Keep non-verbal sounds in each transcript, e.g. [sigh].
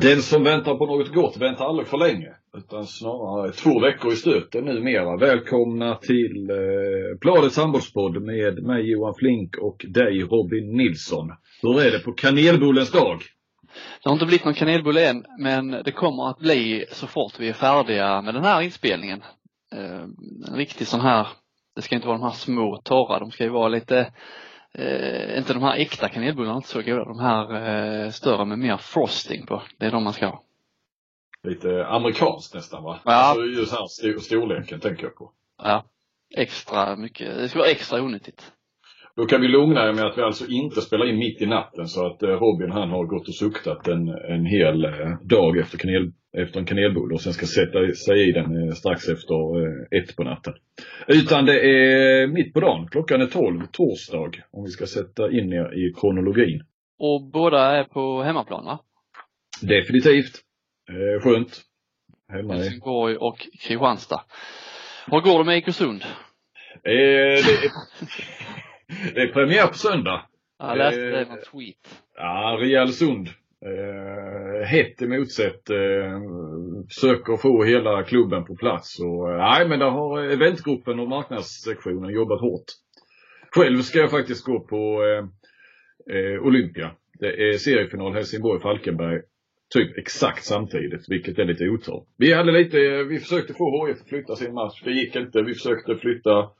Den som väntar på något gott väntar aldrig för länge. Utan snarare två veckor i stöten numera. Välkomna till eh, Bladets handbollspodd med mig Johan Flink och dig Robin Nilsson. Hur är det på kanelbullens dag? Det har inte blivit någon kanelbulle än, men det kommer att bli så fort vi är färdiga med den här inspelningen. Eh, en riktig sån här, det ska inte vara de här små torra, de ska ju vara lite eh, inte de här äkta kanelbullarna, inte så goda. De här eh, större med mer frosting på. Det är de man ska ha. Lite amerikanskt nästan va? Ja. Alltså just här st storleken tänker jag på. Ja. Extra mycket, det ska vara extra onyttigt. Då kan vi lugna er med att vi alltså inte spelar in mitt i natten så att eh, Robin han har gått och suktat en, en hel eh, dag efter, kanel, efter en kanelbulle och sen ska sätta sig i den eh, strax efter ett på natten. Utan det är mitt på dagen, klockan är 12, torsdag, om vi ska sätta in er i kronologin. Och båda är på hemmaplan va? Definitivt. Skönt. Hemma i Helsingborg och Kristianstad. Hur går det med Ekosund? Eh, det, [laughs] det är premiär på söndag. Jag läste Eh, någon tweet. Ja, rejäl sund. Eh, hett emot sett. Eh, försöker få hela klubben på plats. Och, eh, nej, men där har eventgruppen och marknadssektionen jobbat hårt. Själv ska jag faktiskt gå på eh, eh, Olympia. Det är seriefinal Helsingborg-Falkenberg. Typ exakt samtidigt, vilket är lite otur. Vi hade lite, vi försökte få HIF att flytta sin match. Det gick inte. Vi försökte flytta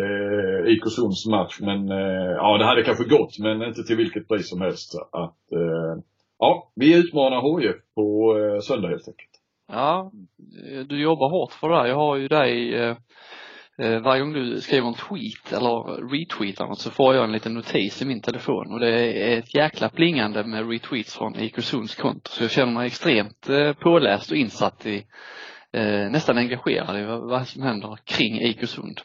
eh, IK Sunds match. Men eh, ja, det hade kanske gått, men inte till vilket pris som helst. Att, eh, ja, vi utmanar HIF på eh, söndag helt enkelt. Ja, du jobbar hårt för det här. Jag har ju dig eh, eh, varje gång du skriver en tweet eller retweetar något så får jag en liten notis i min telefon och det är ett jäkla plingande med retweets från IK Sunds konto. Så jag känner mig extremt eh, påläst och insatt i, eh, nästan engagerad i vad, vad som händer kring IK Sund.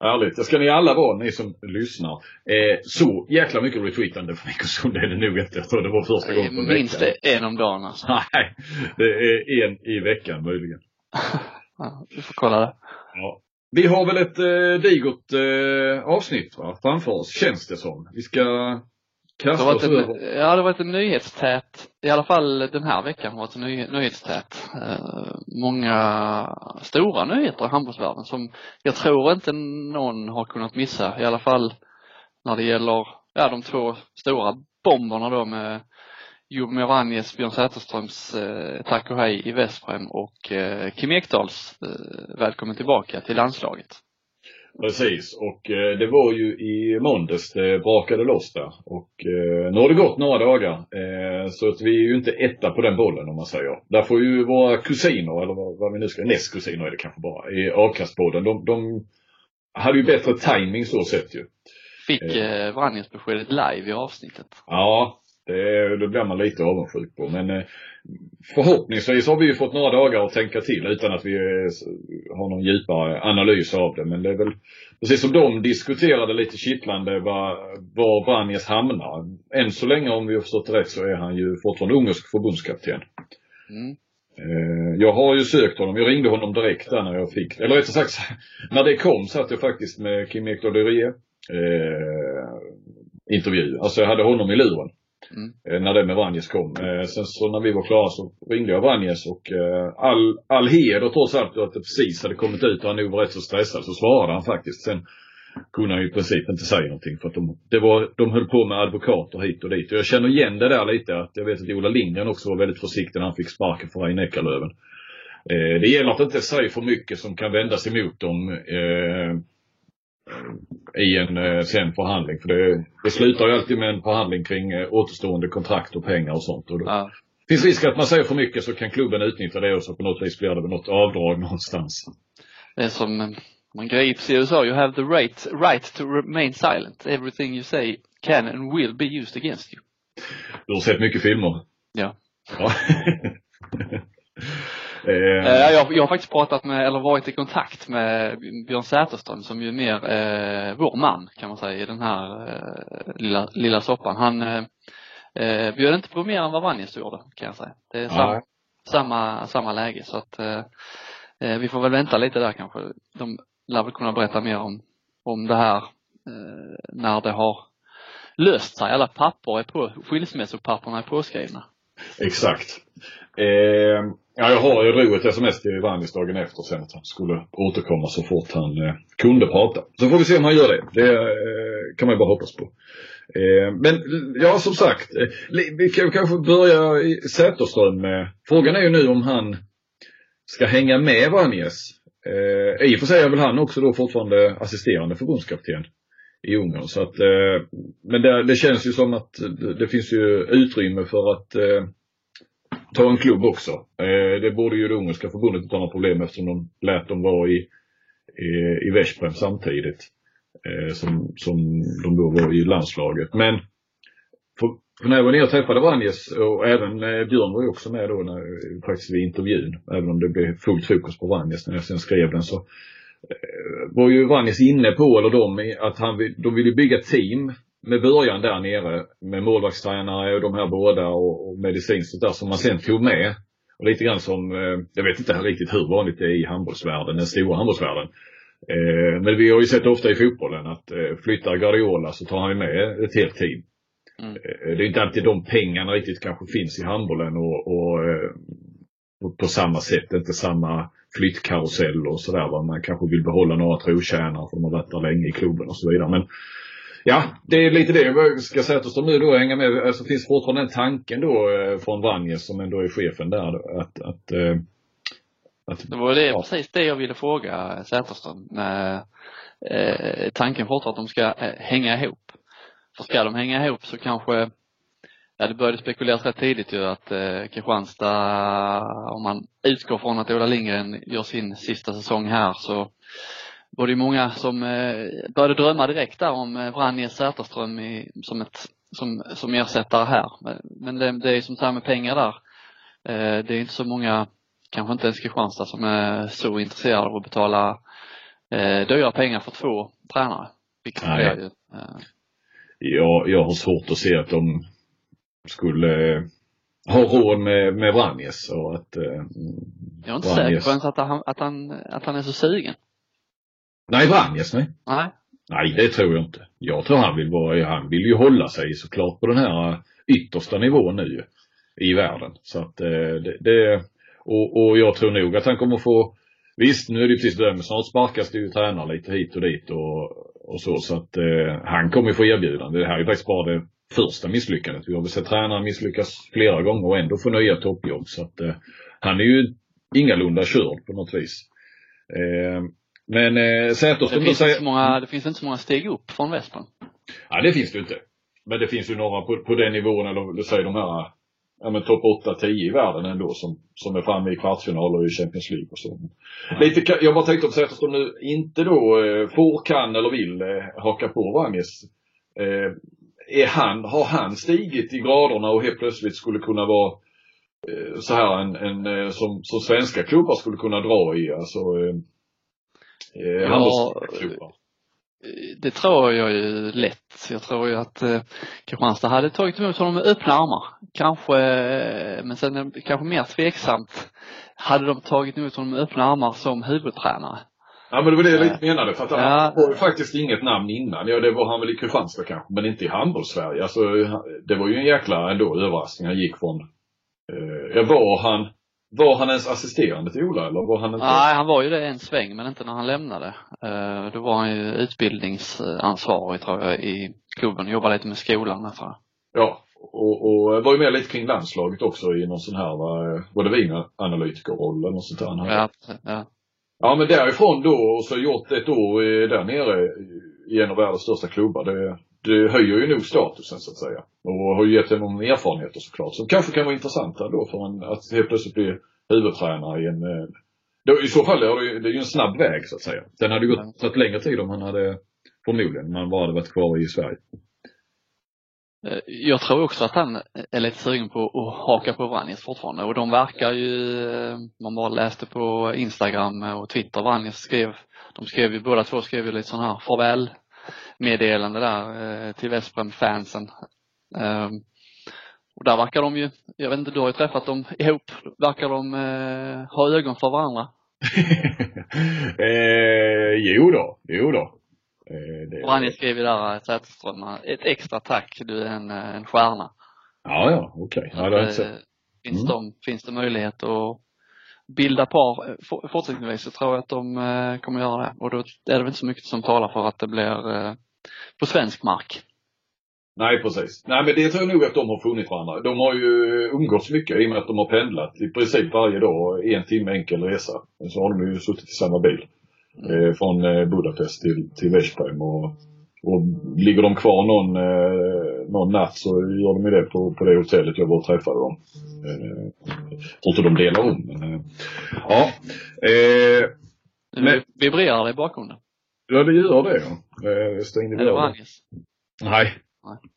Härligt. Det ska ni alla vara, ni som lyssnar. Eh, så jäkla mycket retweetande från IK Sund är det nog inte. Jag tror det var första gången på Minst veckan. en om dagen alltså. [laughs] Nej, det är en i veckan möjligen. [laughs] Ja, vi får kolla det. Ja. Vi har väl ett eh, digert eh, avsnitt va, framför oss, känns det som. Vi ska Det kasta har varit en, ja, det har varit en nyhetstät, i alla fall den här veckan har varit en ny, nyhetstät. Eh, många stora nyheter i handbollsvärlden som jag tror inte någon har kunnat missa, i alla fall när det gäller, ja de två stora bomberna då med Jomir Vanjes, Björn Säterströms eh, tack och hej i Vesprem och eh, Kim Ekdals eh, välkommen tillbaka till landslaget. Precis, och eh, det var ju i måndags det brakade loss där. Och eh, nu har det gått några dagar. Eh, så att vi är ju inte etta på den bollen om man säger. Där får ju våra kusiner, eller vad, vad vi nu ska, nästkusiner är det kanske bara, i avkastpodden. De, de hade ju bättre timing så sett ju. Fick eh, Vranjes beskedet live i avsnittet. Ja, det, det blir man lite avundsjuk på. Men eh, förhoppningsvis har vi ju fått några dagar att tänka till utan att vi eh, har någon djupare analys av det. Men det är väl precis som de diskuterade lite kittlande var, var Branjes hamnar. Än så länge om vi har förstått rätt så är han ju fortfarande ungersk förbundskapten. Mm. Eh, Jag har ju sökt honom. Jag ringde honom direkt där när jag fick, eller rättare sagt, [laughs] när det kom satt jag faktiskt med Kim Ekdahl eh, intervju. Alltså jag hade honom i luren. Mm. Eh, när det med Vranjes kom. Eh, sen så när vi var klara så ringde jag Vranjes och eh, all, all heder trots allt att det precis hade kommit ut och han nog var rätt så stressad så svarade han faktiskt. Sen kunde han ju i princip inte säga någonting för att de, det var, de höll på med advokater hit och dit. Och jag känner igen det där lite att jag vet att Ola Lindgren också var väldigt försiktig när han fick sparken för Reine Eckerlöven. Det gäller att inte säga för mycket som kan vändas emot dem i en eh, sen förhandling. För det, det slutar ju alltid med en förhandling kring eh, återstående kontrakt och pengar och sånt. Och då Ja. finns risk att man säger för mycket så kan klubben utnyttja det och så på något vis blir det något avdrag någonstans. Det är som eh, man grips i USA, you have the right, right to remain silent. Everything you say can and will be used against you. Du har sett mycket filmer? Ja. Ja. [laughs] Eh, eh, jag, jag har faktiskt pratat med, eller varit i kontakt med Björn Säterström som ju är mer eh, vår man kan man säga i den här eh, lilla, lilla soppan. Han eh, eh, bjöd inte på mer än vad Vanjes gjorde kan jag säga. Det är samma, samma, samma läge så att eh, eh, vi får väl vänta lite där kanske. De lär väl kunna berätta mer om, om det här när det har löst sig. Alla papper är på, skilsmässopapperna är påskrivna. [laughs] Exakt. Eh, ja, jag har, jag drog ett sms till Vannis dagen efter sen att han skulle återkomma så fort han eh, kunde prata. Så får vi se om han gör det. Det eh, kan man ju bara hoppas på. Eh, men ja, som sagt. Eh, vi kan kanske börja i Säterström. Frågan är ju nu om han ska hänga med Vanjes. Eh, I och för sig är väl han också då fortfarande assisterande förbundskapten i Ungern. Så att, eh, men det, det, känns ju som att det finns ju utrymme för att eh, ta en klubb också. Eh, det borde ju det ungerska förbundet inte ha några problem eftersom de lät dem vara i, i, i Veszprem samtidigt. Eh, som, som de då var i landslaget. Men för, för när jag var nere och träffade Vanjes och även eh, Björn var ju också med då när, eh, faktiskt vid intervjun. Även om det blev fullt fokus på Vanjes när jag sen skrev den så var ju Vanjes inne på, eller de, att han, de ville bygga team med början där nere med målvaktstränare och de här båda och, och medicinskt där som man sen tog med. Och lite grann som, eh, jag vet inte riktigt hur vanligt det är i handbollsvärlden, den stora handbollsvärlden. Eh, men vi har ju sett ofta i fotbollen att eh, flyttar Guardiola så tar han med ett helt team. Mm. Eh, det är inte alltid de pengarna riktigt kanske finns i handbollen och, och, på, på samma sätt, inte samma flyttkarusell och sådär. Man kanske vill behålla några trotjänare för de har varit där länge i klubben och så vidare. Men ja, det är lite det jag ska säga till nu då hänga med. Alltså finns fortfarande den tanken då eh, från Vranjes som ändå är chefen där då, att, att eh, att det var det, ja. precis det jag ville fråga Säterström. Eh, tanken fortfarande att de ska eh, hänga ihop. För ska de hänga ihop så kanske, ja det började spekuleras rätt tidigt ju att eh, Kristianstad, om man utgår från att Ola Lindgren gör sin sista säsong här så var det många som eh, började drömma direkt där om eh, Vranjes Säterström i, som, ett, som, som ersättare här. Men det, det är som här med pengar där. Eh, det är inte så många kanske inte ens Kristianstad som är så intresserade av att betala eh, dyra pengar för två tränare. Vilket Nej. är ju. Eh. Jag, jag har svårt att se att de skulle eh, ha råd med, med Vranjes och att eh, Jag är inte säker på ens att han, att, han, att han är så sugen. Nej, Vranjes nej. Nej. Nej, det tror jag inte. Jag tror han vill vara, han vill ju hålla sig såklart på den här yttersta nivån nu i världen. Så att eh, det, det och, och jag tror nog att han kommer få Visst, nu är det precis det men snart sparkas det ju tränare lite hit och dit och, och så. Så att eh, han kommer få erbjudande. Det här är faktiskt bara det första misslyckandet. Vi har väl sett tränare misslyckas flera gånger och ändå få nya toppjobb. Så att eh, han är ju ingalunda körd på något vis. Eh, men eh, Säterström det, finns säger... många, det finns inte så många steg upp från Western. Ja, det finns det inte. Men det finns ju några på, på den nivån, eller säg de här ja, men topp 8-10 i världen ändå som, som är framme i kvartsfinaler i Champions League och så. Ja. Lite, jag bara tänkte om Zetterström nu inte då eh, får, kan eller vill eh, haka på Vranjes. Eh, är han, har han stigit i graderna och helt plötsligt skulle kunna vara eh, så här en, en eh, som, som svenska klubbar skulle kunna dra i, alltså eh, eh ja, det tror jag ju lätt. Jag tror ju att eh, Kristianstad hade tagit emot honom med öppna armar. Kanske, eh, men sen kanske mer tveksamt, hade de tagit emot honom med öppna armar som huvudtränare. Ja men det var det jag lite menade för att han ja. var faktiskt inget namn innan. Ja det var han väl i Kristianstad kanske men inte i handbolls-Sverige. Alltså det var ju en jäkla ändå överraskning. Han gick från, eh, var han var han ens assisterande till Ola eller var han inte? Nej, han var ju det en sväng men inte när han lämnade. Uh, då var han ju utbildningsansvarig tror jag i klubben, jobbade lite med skolan där tror jag. Ja, och, och var ju med lite kring landslaget också i någon sån här, var det vinanalytikerroll eller något sånt där? Ja, ja. Ja men därifrån då och så gjort ett år där nere i en av världens största klubbar. Det, det höjer ju nog statusen så att säga. Och har ju gett honom erfarenheter såklart som kanske kan vara intressanta då för en, att helt plötsligt bli huvudtränare i en eh, då, I så fall är det, det är ju en snabb väg så att säga. Den hade gått tagit längre tid om han hade förmodligen, om han bara hade varit kvar i Sverige. Eh, jag tror också att han är lite sugen på att haka på Vranjes fortfarande och de verkar ju, eh, man bara läste på Instagram och Twitter, Vranjes skrev, de skrev ju, båda två skrev ju lite sån här farväl meddelande där eh, till Vesprem-fansen. Ehm, och där verkar de ju, jag vet inte, du har ju träffat dem ihop, verkar de ha ögon för varandra? [laughs] eh, jo då, jo då. Eh, det... Skrev ju där, eh, Säterström, ett extra tack, du är en, en stjärna. Ja, ja, okej. Okay. Ja, det, Finns, de, finns det möjlighet att bilda par fortsättningsvis så tror jag att de kommer göra det. Och då är det väl inte så mycket som talar för att det blir på svensk mark. Nej, precis. Nej, men det tror jag nog att de har funnit varandra. De har ju umgåtts mycket i och med att de har pendlat i princip varje dag, en timme enkel resa. Så har de ju suttit i samma bil. Eh, från eh, Budapest till, till Veszprem och, och ligger de kvar någon, eh, någon natt så gör de ju det på, på det hotellet jag var och träffade dem. Eh, tror inte de delar om men eh, ja. Eh, men, vibrerar det i bakgrunden? Ja det gör det ja. Eh, stängde vi av. Nej,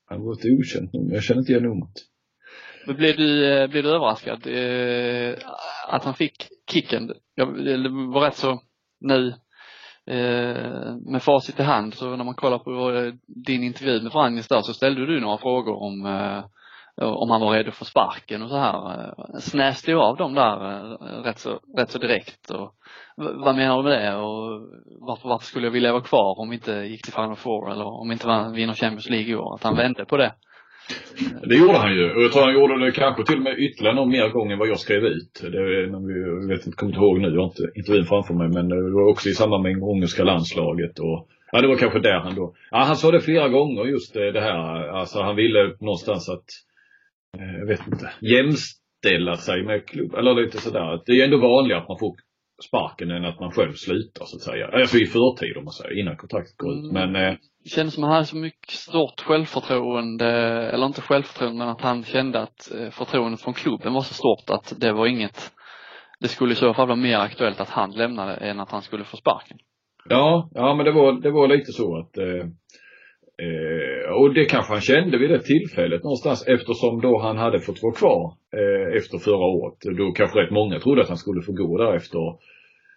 han var ett okänt nummer. Jag känner inte igen numret. Men blev du, eh, blev du överraskad eh, att han fick kicken? Jag, det var rätt så nu eh, med facit i hand så när man kollar på eh, din intervju med Franjes där så ställde du några frågor om eh, om han var redo för sparken och så här. Eh, snäste du av dem där eh, rätt så, rätt så direkt och vad menar du med det och varför, varför skulle jag vilja vara kvar om vi inte gick till Final Four eller om vi inte vinner Champions League i år? Att han vände på det. Det gjorde han ju. Och jag tror han gjorde det kanske till och med ytterligare någon mer gång än vad jag skrev ut. Det jag vet inte, kommer inte ihåg nu, jag har inte intervjun framför mig, men det var också i samband med ungerska landslaget och Ja, det var kanske där han då. Ja, han sa det flera gånger just det här. Alltså han ville någonstans att, eh, jag vet inte, jämställa sig med klubb, eller lite sådär. Det är ändå vanligare att man får sparken än att man själv slutar så att säga. Alltså i förtid om man säger, innan kontraktet går ut. Men eh, det kändes som att han hade så mycket stort självförtroende, eller inte självförtroende, men att han kände att eh, förtroendet från klubben var så stort att det var inget, det skulle i så fall vara mer aktuellt att han lämnade än att han skulle få sparken. Ja, ja men det var, det var lite så att eh, eh, och det kanske han kände vid det tillfället någonstans eftersom då han hade fått vara kvar eh, efter förra året. Då kanske rätt många trodde att han skulle få gå där efter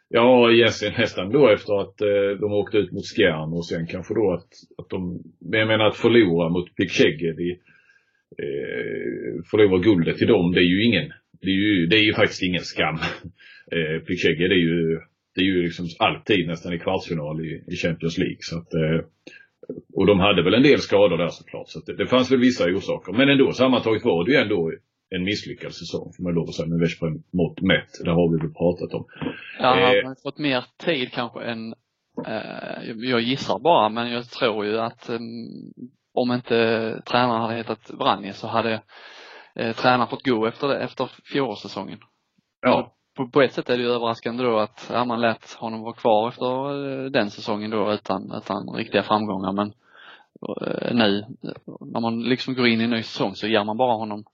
Ja, egentligen nästan då efter att eh, de åkte ut mot Skjern och sen kanske då att, att de, men jag menar att förlora mot Pickshegedi, eh, förlora guldet till dem, det är ju ingen, det är ju, det är ju faktiskt ingen skam. [laughs] Eh, Pickshegedi det är ju, det är ju liksom alltid nästan i kvartsfinal i, i Champions League så att eh, och de hade väl en del skador där såklart. Så det, det fanns väl vissa orsaker. Men ändå sammantaget var det ju ändå en misslyckad säsong får man lov att säga med Veszprem mått mätt. Det har vi väl pratat om. Ja, han har eh, fått mer tid kanske än, eh, jag gissar bara, men jag tror ju att eh, om inte tränaren hade hetat Vranje så hade eh, tränaren fått gå efter det, efter fjolårssäsongen. Ja. På, på, ett sätt är det ju överraskande då att ja, man lät honom vara kvar efter eh, den säsongen då utan, utan riktiga framgångar men eh, nu när man liksom går in i en ny säsong så ger man bara honom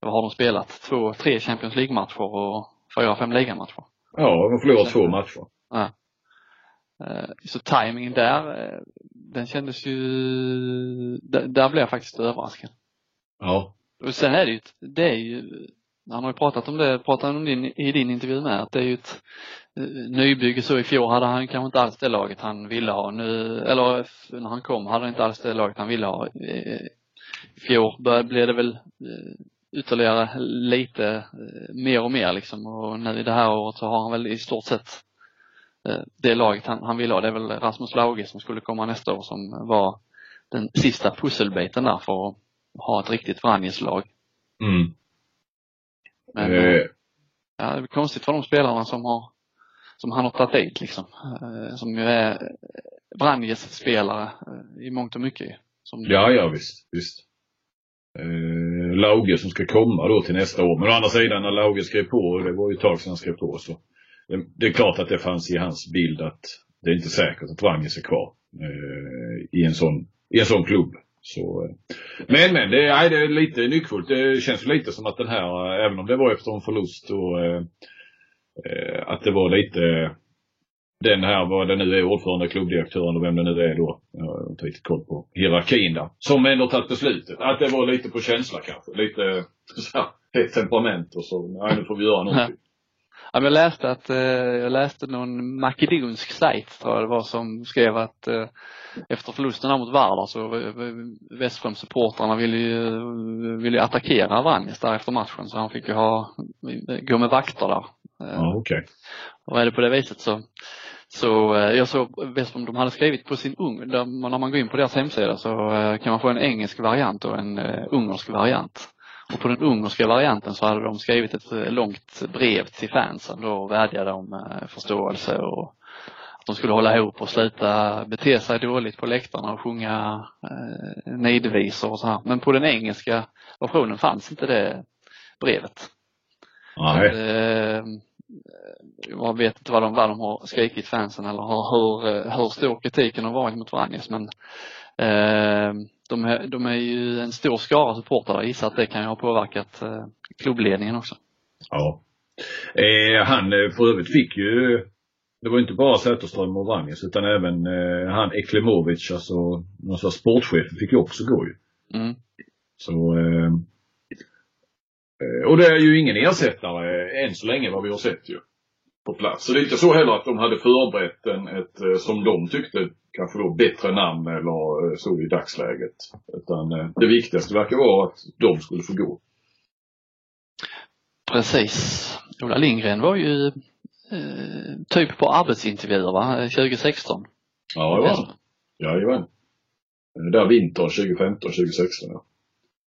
vad har de spelat? Två, tre Champions League-matcher och fyra, fem ligamatcher. Ja, de har förlorat två matcher. Ja. Eh, så tajmingen där, eh, den kändes ju, där, blev jag faktiskt överraskad. Ja. Och sen är det ju, det är ju, han har ju pratat om det, pratat om din, i din intervju med, att det är ju ett eh, nybygge så i fjol hade han kanske inte alls det laget han ville ha. Nu, eller när han kom hade han inte alls det laget han ville ha. I fjol blev det väl ytterligare lite eh, mer och mer liksom och nu i det här året så har han väl i stort sett eh, det laget han, han vill ha. Det är väl Rasmus Lauge som skulle komma nästa år som var den sista pusselbiten där för att ha ett riktigt Vranjes-lag. Mm. Men eh. ja, det är konstigt för de spelarna som har som han har tagit dit liksom. Som ju är Vranjes spelare i mångt och mycket. Som ja, ja visst, visst eh, Lauge som ska komma då till nästa år. Men å andra sidan när Lauge skrev på, det var ju ett tag sedan han skrev på, så det, det, är klart att det fanns i hans bild att det är inte säkert att Wranges är kvar eh, i, en sån, i en sån klubb. Så. Eh, men men, det, nej, det är lite nyckfullt. Det känns lite som att den här, eh, även om det var efter en förlust och eh, eh att det var lite den här, vad det nu är, ordförande, klubbdirektören och vem det nu är då. Jag har inte riktigt koll på hierarkin där. Som ändå tagit beslutet. Att det var lite på känsla kanske. Lite [laughs] så här, temperament och så. Nej, nu får vi göra någonting. Ja, men jag läste att, eh, jag läste någon makedonsk sajt tror jag det var som skrev att eh, efter förlusten mot Vardar så eh, Westström-supportrarna ville ju, ville attackera Vranjes där efter matchen så han fick ju ha, gå med vakter där. Ja, okej. Okay. Och är det på det viset så så eh, jag såg bäst om de hade skrivit på sin ung, där, när man går in på deras hemsida så eh, kan man få en engelsk variant och en uh, ungersk variant. Och på den ungerska varianten så hade de skrivit ett eh, långt brev till fansen då och vädjade om eh, förståelse och att de skulle hålla ihop och sluta bete sig dåligt på läktarna och sjunga eh, nidvisor och så här. Men på den engelska versionen fanns inte det brevet. Nej. Eh, jag vet inte vad de, vad de har skrikit fansen eller hur, hur, hur stor kritiken har varit mot Vranjes men eh, de, är, de är ju en stor skara supportrar. Jag gissar att det kan ju ha påverkat eh, klubbledningen också. Ja. Eh, han eh, för övrigt fick ju det var inte bara Zetterström och Vranjes utan även eh, han Eklemovic, alltså någon slags sportchef, fick ju också gå ju. Mm. Så eh, och det är ju ingen ersättare än så länge vad vi har sett ju. På plats. Så det är inte så heller att de hade förberett en, ett, som de tyckte, kanske då bättre namn eller så i dagsläget. Utan det viktigaste verkar vara att de skulle få gå. Precis. Ola Lindgren var ju eh, typ på arbetsintervjuer va, 2016? Ja, det var han. Jajamän. Där vintern 2015, 2016 ja.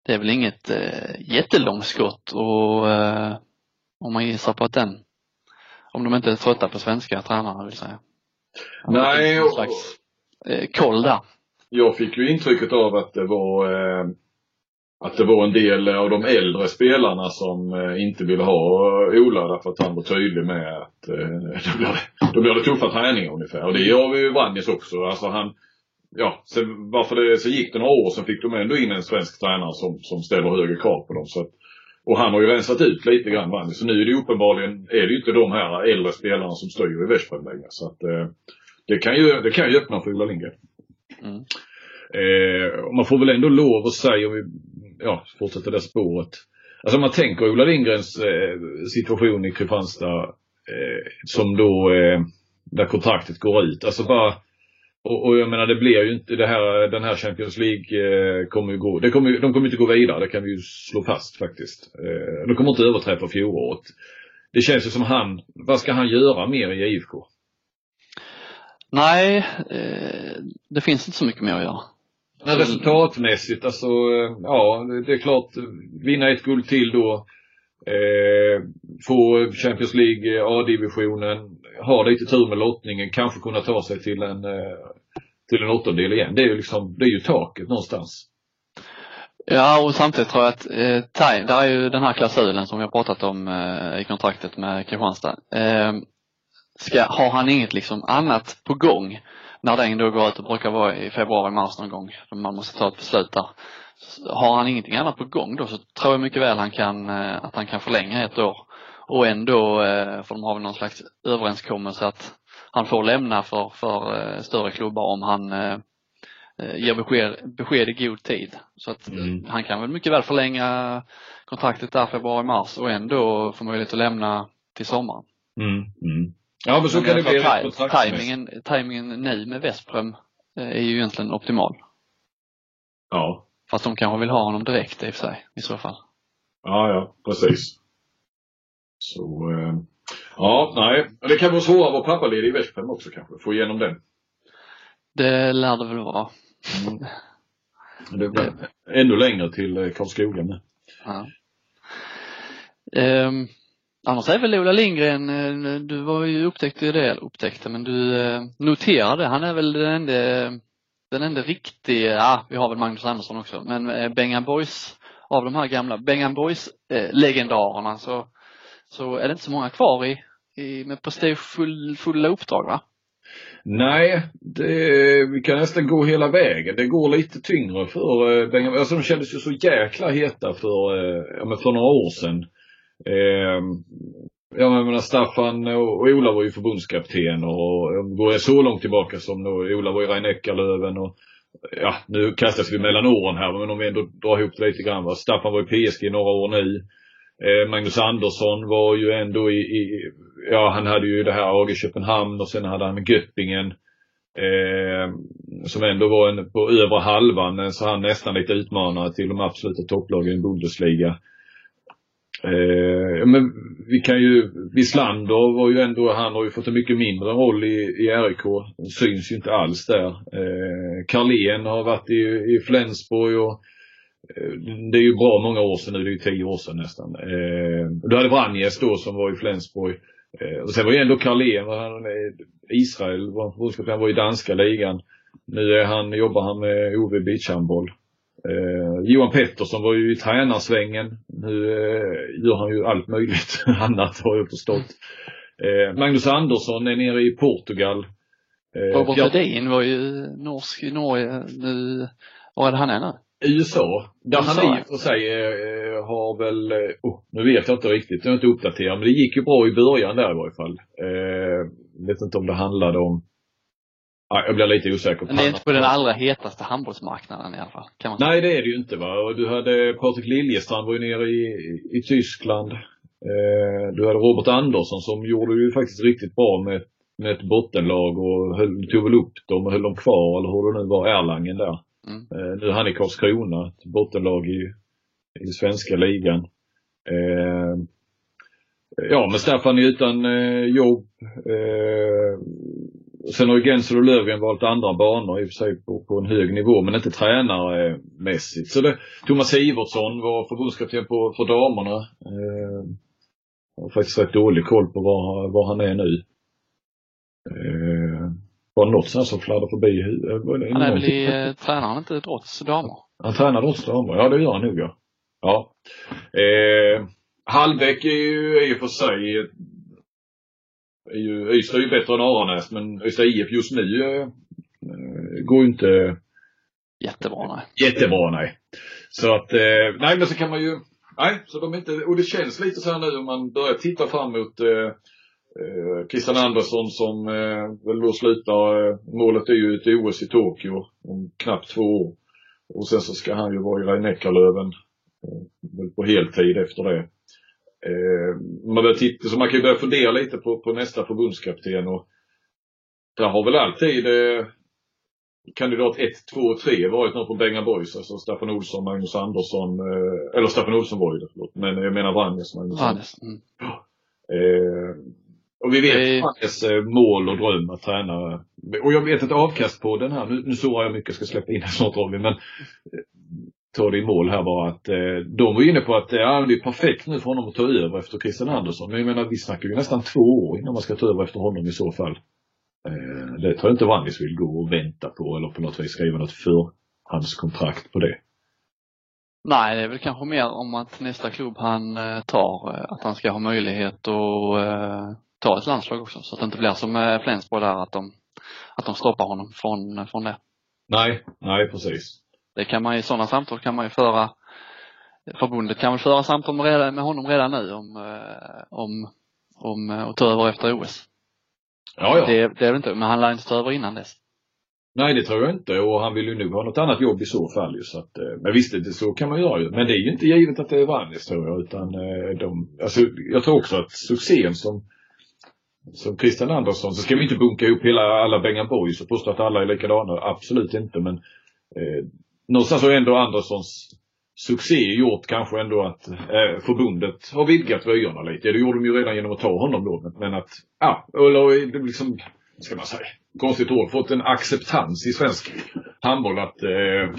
Det är väl inget eh, jättelångskott och eh, om man gissar på att den, om de inte är trötta på svenska tränarna vill säga. Nej. Någon slags eh, koll där. Jag fick ju intrycket av att det var eh, att det var en del av de äldre spelarna som eh, inte ville ha Ola därför att han var tydlig med att eh, [laughs] då, blir det, då blir det tuffa träningar ungefär. Och det gör vi ju Vranjes också. Alltså han, ja, sen, varför det så gick det några år sen fick de ändå in en svensk tränare som, som ställer högre krav på dem. Så att, och han har ju rensat ut lite grann Vranjes. Så nu är det uppenbarligen, är det ju inte de här äldre spelarna som styr i Veszprem längre. Så att eh, det kan ju, det kan ju öppna för Ola Lindgren. Mm. Eh, man får väl ändå lov att säga, om vi ja, fortsätter det spåret. Alltså man tänker Ola Lindgrens eh, situation i Kristianstad eh, som då, eh, där kontraktet går ut. Alltså bara, och, och, jag menar det blir ju inte det här, den här Champions League eh, kommer ju gå, det kommer, de kommer inte gå vidare, det kan vi ju slå fast faktiskt. Eh, de kommer inte överträffa fjolåret. Det känns ju som han, vad ska han göra mer i IFK? Nej, eh, det finns inte så mycket mer att göra. Men resultatmässigt, alltså, ja, det är klart, vinna ett guld till då. Eh, få Champions League A-divisionen, ha lite tur med lottningen, kanske kunna ta sig till en, eh, till en åttondel igen. Det är ju liksom, det är ju taket någonstans. Ja, och samtidigt tror jag att eh, time, där är ju den här klausulen som vi har pratat om eh, i kontraktet med Kristianstad. Eh, ska, har han inget liksom annat på gång när den då går ut, och brukar vara i februari, mars någon gång, man måste ta ett beslut där. Har han ingenting annat på gång då så tror jag mycket väl han kan, eh, att han kan förlänga ett år. Och ändå, eh, för de har väl någon slags överenskommelse att han får lämna för, för eh, större klubbar om han ger besked, besked i god tid. Så att mm. han kan väl mycket väl förlänga kontraktet där februari, mars och ändå få möjlighet att lämna till sommaren. Mm. Mm. Ja, men så men kan det bli. Timingen, timingen nu med Vesprem är ju egentligen optimal. Ja. Fast de kanske vill ha honom direkt i och för sig, i så fall. Ja, ja, precis. Så, eh, ja, nej. Det kan vara svårare att vara pappaledig i Vesprem också kanske, få igenom den. Det lär det väl vara. Mm. [laughs] Det blir ännu längre till eh, Karlskoga med. Ja. Um, Annars är väl Ola Lindgren, eh, du var ju upptäckte det, upptäckte, men du eh, noterade, han är väl den enda, den enda riktiga, ja vi har väl Magnus Andersson också, men eh, Bengan Boys, av de här gamla Bengan Boys legendarerna så, så är det inte så många kvar i, i med prestigefulla uppdrag va? Nej, det, vi kan nästan gå hela vägen. Det går lite tyngre för eh, Benjamin. alltså de kändes ju så jäkla heta för, eh, ja men för några år sedan. Eh, jag menar Staffan och Ola var ju förbundskapten och går jag så långt tillbaka som då Ola var i Rein Eckerlöven och ja, nu kastas vi mellan åren här men om vi ändå drar ihop det lite grann. Va? Staffan var i PSG i några år nu. Eh, Magnus Andersson var ju ändå i, i, ja han hade ju det här AG Köpenhamn och sen hade han Göppingen. Eh, som ändå var en, på övre halvan så han nästan lite utmanare till de absoluta topplagen i Bundesliga. Eh, men vi kan ju, Wislander var ju ändå, han har ju fått en mycket mindre roll i, i RIK. Syns ju inte alls där. Eh, Carlén har varit i, i Flensburg och det är ju bra många år sedan nu, det är ju tio år sedan nästan. Du hade Vranjes då som var i Flensburg. Och sen var ju ändå Carlén, han, Israel var förbundskapten, han var i danska ligan. Nu är han, jobbar han med OV beachhandboll. Eh, Johan Pettersson var ju i tränarsvängen. Nu eh, gör han ju allt möjligt [laughs] annat har jag förstått. Eh, Magnus Andersson är nere i Portugal. Eh, Robert Hedin var ju norsk i Norge nu. Var är han är nu? USA. Där han i och för sig eh, har väl, oh, nu vet jag inte riktigt, jag är inte uppdaterad, men det gick ju bra i början där i varje fall. Eh, vet inte om det handlade om Ja, jag blir lite osäker på Men det är inte på den allra hetaste handbollsmarknaden i alla fall. Kan man säga. Nej, det är det ju inte va. Du hade Patrik Liljestrand var ju nere i, i Tyskland. Eh, du hade Robert Andersson som gjorde ju faktiskt riktigt bra med, med ett bottenlag och höll, tog väl upp dem och höll dem kvar eller hur det nu var, Erlangen där. Mm. Eh, nu är han i Karlskrona, ett bottenlag i, i svenska ligan. Eh, ja, men Staffan är utan eh, jobb. Eh, Sen har ju Gensel och Löfgren valt andra banor i och för sig på, på en hög nivå men inte tränarmässigt. Eh, Så det, Thomas Iversson var förbundskapten på, för damerna. Eh, har faktiskt rätt dålig koll på var, var han är nu. Eh, var det något sånt som fladdrar förbi huvudet? Han är väl i, eh, tränar han inte damer? Han tränar damer, ja det gör han nog ja. Ja. Eh, Hallbäck är ju i och för sig är ju, Ystad är ju bättre än Aranäs men Ystad IF just nu äh, går ju inte jättebra nej. Jättebra nej. Så att, äh, nej men så kan man ju, nej så de är inte, och det känns lite så här nu om man börjar titta fram mot äh, Christian Andersson som eh, väl då slutar, eh, målet är ju ett OS i Tokyo om knappt två år. Och sen så ska han ju vara i Rhein-Neckarlöven eh, på heltid efter det. Eh, man, titta, så man kan ju börja fundera lite på, på nästa förbundskapten och där har väl alltid eh, kandidat 1, 2 och 3 varit någon på Benga Boys, alltså Staffan Olsson, Magnus Andersson, eh, eller Staffan Olsson var ju det, förlåt, men jag menar Vranjes, Magnus Andersson. Mm. Eh, och vi vet Vranjes eh, mål och dröm att träna. Och jag vet ett avkast på den här, nu, nu sårar jag mycket, jag ska släppa in snart Robin, men ta det i mål här bara att eh, de var inne på att ja, det är perfekt nu för honom att ta över efter Christian Andersson. Men jag menar vi snackar ju nästan två år innan man ska ta över efter honom i så fall. Eh, det tror jag inte Vannis vill gå och vänta på eller på något vis skriva något förhandskontrakt på det. Nej, det är väl kanske mer om att nästa klubb han eh, tar, eh, att han ska ha möjlighet att eh, ta ett landslag också. Så att det inte blir som med Flensburg där att de, att de stoppar honom från, från det. Nej, nej precis. Det kan man ju, sådana samtal kan man ju föra Förbundet kan väl föra samtal med, med honom redan nu om, eh, om, om eh, att ta över efter OS. Ja, ja. Det, det är det inte, men han lär inte ta över innan dess. Nej, det tror jag inte och han vill ju nog ha något annat jobb i så fall ju så att, eh, men visst, det, så kan man göra ju. Men det är ju inte givet att det är Vannis tror jag utan de, alltså jag tror också att succén som som Christian Andersson så ska vi inte bunka ihop hela alla Bengan Boys och påstå att alla är likadana. Absolut inte men eh, någonstans har ändå Anderssons succé gjort kanske ändå att eh, förbundet har vidgat vyerna lite. Det gjorde de ju redan genom att ta honom då. Men att, ja, eller liksom, ska man säga, konstigt ord, fått en acceptans i svensk handboll att eh,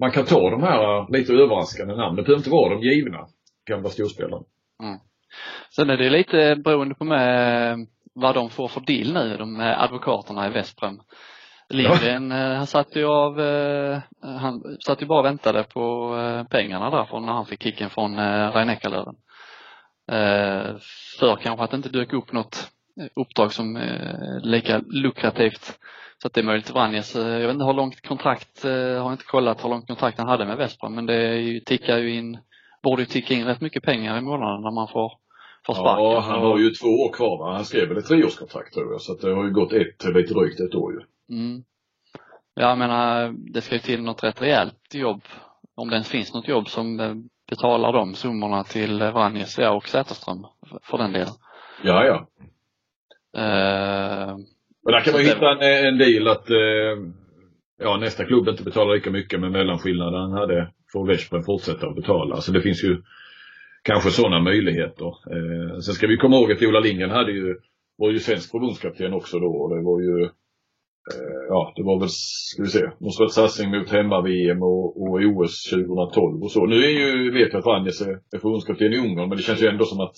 man kan ta de här lite överraskande namnen. Det behöver inte vara de givna gamla storspelarna. Mm. Sen är det lite beroende på med vad de får för deal nu, de advokaterna i Veszprem. Lindgren, ja. Eh, han satt ju av, eh, han satt ju bara och väntade på eh, pengarna där från när han fick kicken från Rein Eckerlöven. För kanske att det inte dök upp något uppdrag som är lika lukrativt. Så att det är möjligt Vranjes, jag vet inte hur långt kontrakt, har inte kollat hur långt kontrakt han hade med Vespa men det tickar ju in, borde ju ticka in rätt mycket pengar i månaden när man får får sparken. Ja, han har ju två år kvar. Han skrev väl ett treårskontrakt tror jag så att det har ju gått ett, lite drygt ett år ju. Mm. Jag menar, det ska ju till något rätt rejält jobb, om det ens finns något jobb som betalar de summorna till Vranjes och Säterström för den delen. Ja, ja. Uh, Men där kan man hitta en, en deal att uh, ja, nästa klubb inte betalar lika mycket men mellanskillnaden han hade får Veszprem fortsätta att betala. Så det finns ju kanske sådana möjligheter. Eh, sen ska vi komma ihåg att Ola Lindgren hade ju, var ju svensk förbundskapten också då och det var ju eh, ja, det var väl, ska vi se, måste sorts satsning mot hemma-VM och, och OS 2012 och så. Nu är ju, vet jag att Vranjes är, är förbundskapten i Ungern, men det känns ju ändå som att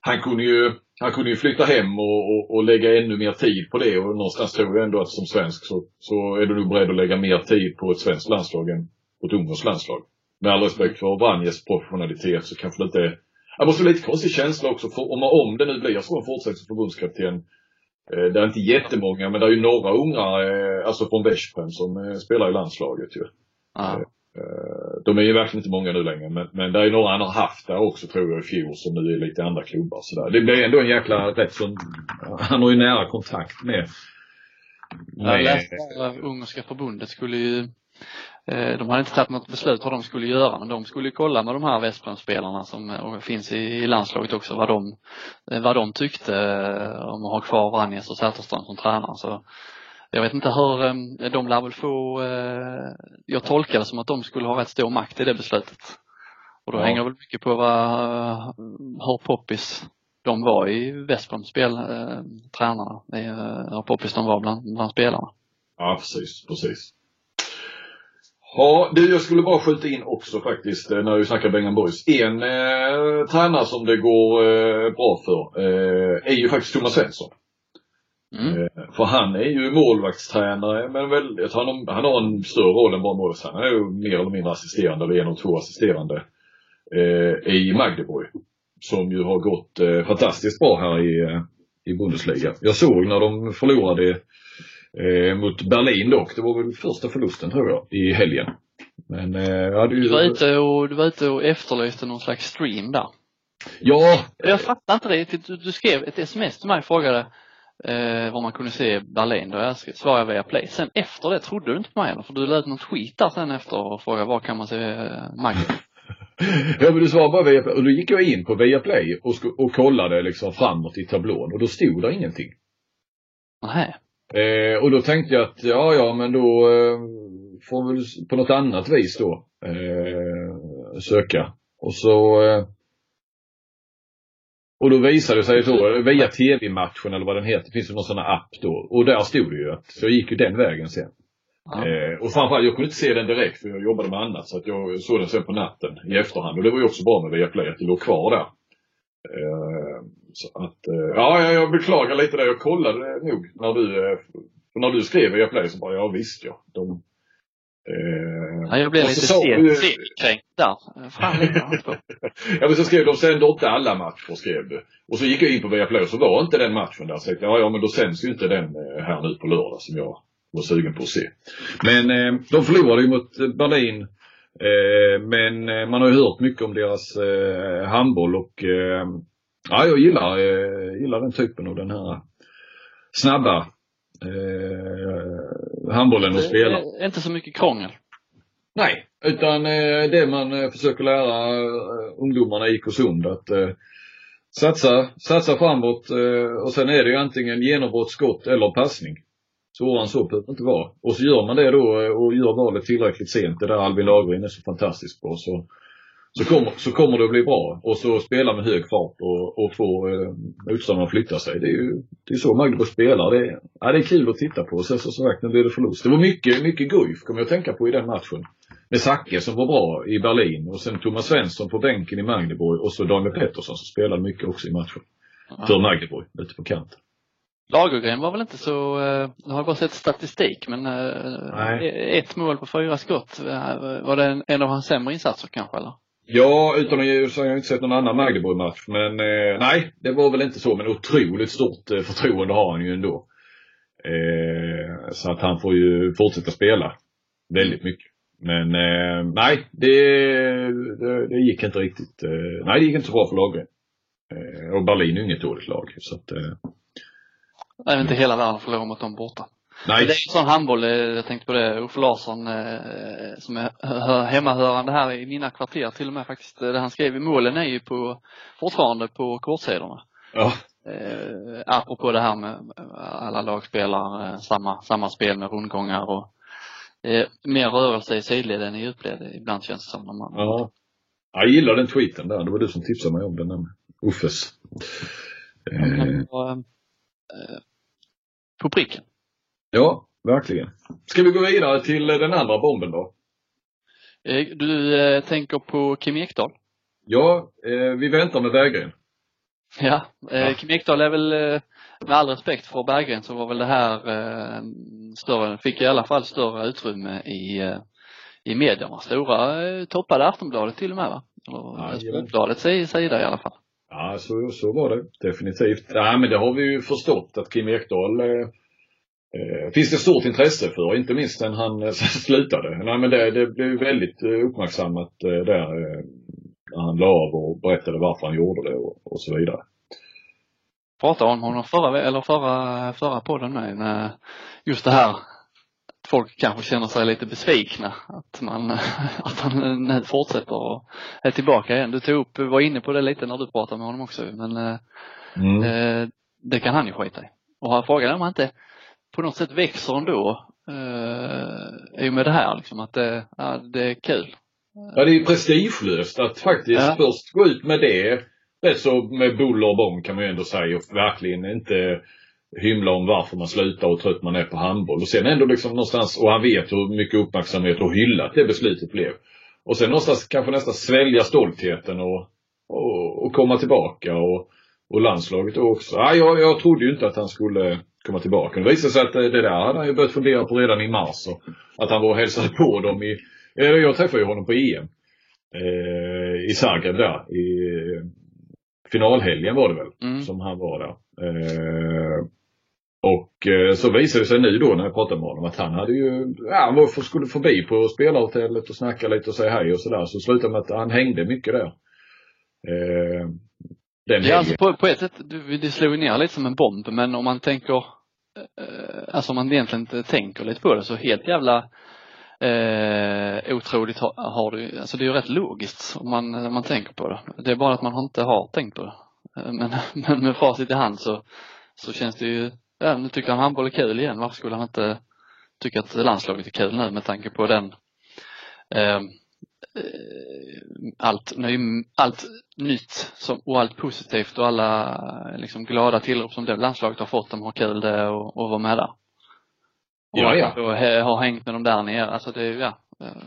han kunde ju, han kunde ju flytta hem och, och, och, lägga ännu mer tid på det och någonstans tror jag ändå att som svensk så, så är du nog beredd att lägga mer tid på ett svenskt landslag än på ett ungerskt landslag. Med all respekt för Vranjes professionalitet så kanske det inte är det måste vara lite konstig känsla också för, om, om det nu blir så en fortsätter som förbundskapten. Eh, det är inte jättemånga men det är ju några unga, eh, alltså från Veszprem som eh, spelar i landslaget ju. Ja. De är ju verkligen inte många nu längre men, men det är några han har haft där också tror jag i fjol som nu är lite andra klubbar sådär. Det blir ändå en jäkla rätt som, han har ju nära kontakt med, med... Jag läste att ungerska förbundet skulle ju de hade inte tagit något beslut vad de skulle göra men de skulle kolla med de här Vesprem-spelarna som eh, finns i landslaget också vad de, eh, vad de tyckte om att ha kvar Vranjes och Zetterström som tränare. Så jag vet inte hur, de lär väl få, jag tolkar det som att de skulle ha rätt stor makt i det beslutet. Och då ja. hänger det väl mycket på vad, hur poppis de var i Vesprams spel, tränarna, hur poppis de var bland, bland spelarna. Ja precis, precis. Ja, du, jag skulle bara skjuta in också faktiskt eh, när vi snackar Bengan Boys. En eh, tränare som det går eh, bra för eh, är ju faktiskt Thomas Svensson. Mm. Eh, för han är ju målvaktstränare men väldigt, han, han har en större roll än bara målvaktstränare. Han är ju mer eller mindre assisterande, eller en av två assisterande eh, i Magdeburg. Som ju har gått fantastiskt bra här i, i Bundesliga. Jag såg när de förlorade Eh, mot Berlin dock. Det var väl första förlusten tror jag i helgen. Men eh, ja, du, du, var ute och, du var ute och efterlyste någon slags stream där. Ja. Jag fattar inte det. Du, du skrev ett sms till mig och frågade eh, var man kunde se Berlin. Då jag svarade via play. Sen efter det trodde du inte på mig eller? För du lät något skit där sen efter och frågade var kan man se eh, Maggie? [laughs] ja men du svarade bara Viaplay. Och då gick jag in på Viaplay och, och kollade liksom framåt i tablån och då stod det ingenting. Nej. Eh, och då tänkte jag att ja, ja, men då eh, får vi på något annat vis då eh, söka. Och så eh, och då visade det sig då via tv-matchen eller vad den heter, det finns ju någon sån här app då. Och där stod det ju att, så jag gick ju den vägen sen. Ja. Eh, och framförallt, jag kunde inte se den direkt för jag jobbade med annat så att jag såg den sen på natten i efterhand. Och det var ju också bra med Viaplay att det låg kvar där. Eh, så att, eh, ja, jag beklagar lite det. Jag kollade nog när du, eh, när du skrev i Play så bara, ja visst ja. De, eh, ja, jag blev lite stegkränkt där. Fan [laughs] Ja men så skrev de sände inte alla matcher skrev du. Och så gick jag in på Viaplay och så var inte den matchen där. Så jag ja, men då sänds ju inte den här nu på lördag som jag var sugen på att se. Men eh, de förlorade ju mot Berlin. Eh, men man har ju hört mycket om deras eh, handboll och Ja, jag gillar, eh, gillar den typen av den här snabba eh, handbollen att spela. Inte så mycket krångel. Nej, utan eh, det man eh, försöker lära eh, ungdomarna i Ikosund att eh, satsa, satsa framåt och sen är det ju antingen genombrott, skott eller passning. Svårare än så behöver det inte vara. Och så gör man det då och gör valet tillräckligt sent, det där Albin Lagergren är så fantastisk på, så så kommer, så kommer det att bli bra. Och så spela med hög fart och, och få eh, motståndarna att flytta sig. Det är ju det är så Magdeburg spelar. Det är, ja, det är kul att titta på. Sen så sagt, nu blir det förlust. Det var mycket, mycket Guif kommer jag att tänka på i den matchen. Med Zacke som var bra i Berlin och sen Thomas Svensson på bänken i Magdeburg och så Daniel Pettersson som spelade mycket också i matchen. Ja. För Magdeburg, ute på kanten. Lagergren var väl inte så, eh, jag har bara sett statistik men eh, Nej. ett mål på fyra skott. Eh, var det en, en av hans sämre insatser kanske eller? Ja, utan att ge så har jag inte sett någon annan Magdeburg-match. Men eh, nej, det var väl inte så. Men otroligt stort eh, förtroende har han ju ändå. Eh, så att han får ju fortsätta spela väldigt mycket. Men eh, nej, det, det, det, gick inte riktigt. Eh, nej, det gick inte så bra för laget. Eh, och Berlin är ju inget dåligt lag. Så att, eh, Nej, inte hela världen förlorar mot dem borta. Nej. Det är sån handboll, eh, jag tänkte på det, Uffe Larsson eh, som är hemmahörande här i mina kvarter till och med faktiskt. Det han skrev i målen är ju på, fortfarande på kortsidorna. Ja. Eh, apropå det här med alla lag spelar eh, samma, samma spel med rundgångar och eh, mer rörelse i sidled än i djupled ibland känns det som. Man... Ja. Jag gillar den tweeten där. Det var du som tipsade mig om den, Uffes. Eh. På, eh, på pricken. Ja, verkligen. Ska vi gå vidare till den andra bomben då? Eh, du eh, tänker på Kim Ekdahl? Ja, eh, vi väntar med Berggren. Ja, eh. Kim Ekdahl är väl, eh, med all respekt för Berggren så var väl det här eh, större, fick i alla fall större utrymme i, eh, i medierna. Stora eh, toppade Aftonbladet till och med va? Eller. Sportbladets sida i alla fall. Ja, så, så var det definitivt. Ja, men det har vi ju förstått att Kim Ekdahl eh, eh, finns det stort intresse för, inte minst sen han eh, [laughs] slutade. Nej, men det, det blev väldigt eh, uppmärksammat eh, där eh, när han la av och berättade varför han gjorde det och, och så vidare. Pratade om honom förra, eller förra, förra podden med, just det här att folk kanske känner sig lite besvikna att man, [laughs] att han nu fortsätter och är tillbaka igen. Du tog upp, var inne på det lite när du pratade med honom också men eh, Mm. Eh, det kan han ju skita i. Och han frågade om han inte på något sätt växer ändå eh, i och med det här liksom att det, ja, det är kul. Ja, det är prestigelöst att faktiskt Ja. först gå ut med det, rätt så med buller och bång kan man ju ändå säga och verkligen inte hymla om varför man slutar och trött man är på handboll. Och sen ändå liksom någonstans, och han vet hur mycket uppmärksamhet och hyllat det beslutet blev. Och sen någonstans kanske nästan svälja stoltheten och, och, och komma tillbaka och, och landslaget också. Ja, jag, jag trodde ju inte att han skulle komma tillbaka. Det visade sig att det, där hade han ju börjat fundera på redan i mars. Och att han var och hälsade på dem i, eh, jag träffade ju honom på EM. Eh, I Zagreb där. I eh, finalhelgen var det väl Mm. som han var där. Eh, och eh, så visade det sig nu då när jag pratade med honom att han hade ju, ja han var, skulle förbi på spelarhotellet och snacka lite och säga hej och sådär. Så slutade med att han hängde mycket där. Eh, den Ja, alltså på, på ett sätt, det slog ner lite som en bomb men om man tänker, Eh, alltså om man egentligen inte tänker lite på det så helt jävla eh, otroligt har, har du, alltså det är ju rätt logiskt om man, om man tänker på det. Det är bara att man inte har tänkt på det. Eh, men, [laughs] men med facit i hand så, så känns det ju, ja nu tycker han handboll är kul igen. Varför skulle han inte tycka att landslaget är kul nu med tanke på den eh, allt, ny, allt nytt som, och allt positivt och alla eh, liksom glada tillrop som det landslaget har fått. De har kul det och, och vara med där. Och Ja, ja. Och har hängt med dem där nere. Alltså det, är- ja. eh,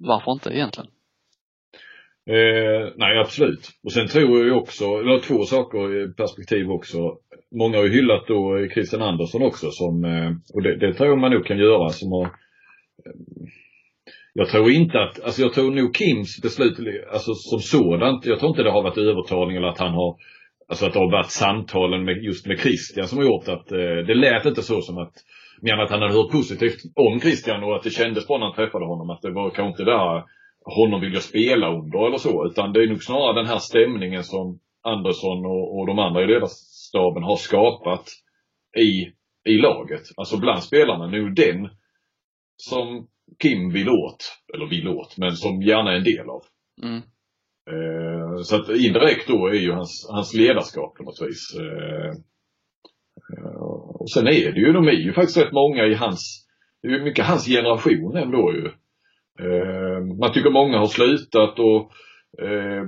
Varför inte egentligen? Eh, nej, absolut. Och sen tror jag också, eller två saker i perspektiv också. Många har ju hyllat då Christian Andersson också som, eh, och det, det tror jag man nog kan göra som har eh, jag tror inte att, alltså jag tror nog Kims beslut, alltså som sådant, jag tror inte det har varit övertalning eller att han har, alltså att det har varit samtalen med, just med Christian som har gjort att, eh, det lät inte så som att, mer än att han hade hört positivt om Christian och att det kändes på när han träffade honom att det var kanske inte där honom vill jag spela under eller så. Utan det är nog snarare den här stämningen som Andersson och, och de andra i ledarstaben har skapat i, i laget. Alltså bland spelarna. Nu den som Kim vill åt, eller vill åt, men som gärna är en del av. Mm. Eh, så att indirekt då är ju hans, hans ledarskap på något vis. Eh, eh, och sen är det ju, de är ju faktiskt rätt många i hans, det är ju mycket hans generation ändå ju. Eh, man tycker många har slutat och eh,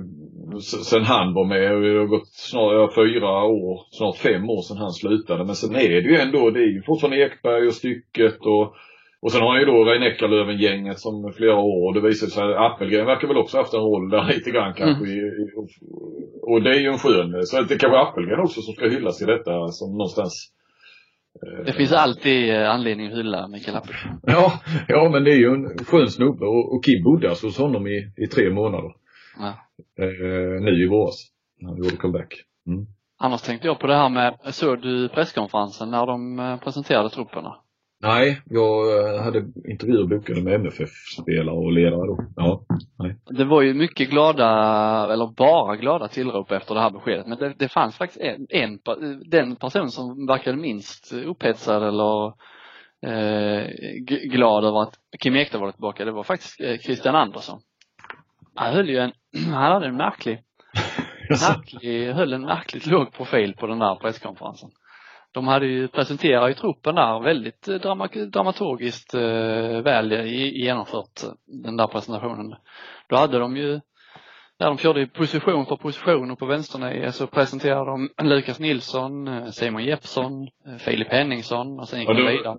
sen han var med, det har gått snart fyra år, snart fem år sedan han slutade. Men sen är det ju ändå, det är ju fortfarande Ekberg och Stycket och och sen har han ju då Rein Eckerlöven-gänget som flera år och det visar sig att Appelgren verkar väl också haft en roll där lite grann kanske. I, i, och, och det är ju en skön, så det kanske är Appelgren också som ska hyllas i detta som någonstans eh, Det finns alltid eh, anledning att hylla Mikael Appelgren. [laughs] Ja, ja men det är ju en skön snubbe och, och Kim alltså hos honom i, i tre månader. Ja. Eh, nu i våras. när Han gjorde comeback. Mm. Annars tänkte jag på det här med, såg du presskonferensen när de eh, presenterade trupperna? Nej, jag eh, hade intervjuer bokade med MFF-spelare och ledare då. Ja, nej. Det var ju mycket glada, eller bara glada tillrop efter det här beskedet. Men det, det fanns faktiskt en, en, den person som verkade minst upphetsad eller eh, glad över att Kim Ekdahl var tillbaka. Det var faktiskt eh, Christian Andersson. Han höll ju en, [clears throat] han hade en märklig, [laughs] märklig, höll en märkligt låg profil på den där presskonferensen. De hade ju presenterat ju truppen där väldigt eh, drama, dramaturgiskt eh, väl genomfört eh, den där presentationen. Då hade de ju där de körde position för position och på vänsternio så presenterade de Lukas Nilsson, Simon Jeppsson, Filip Henningsson och sen gick de vidare.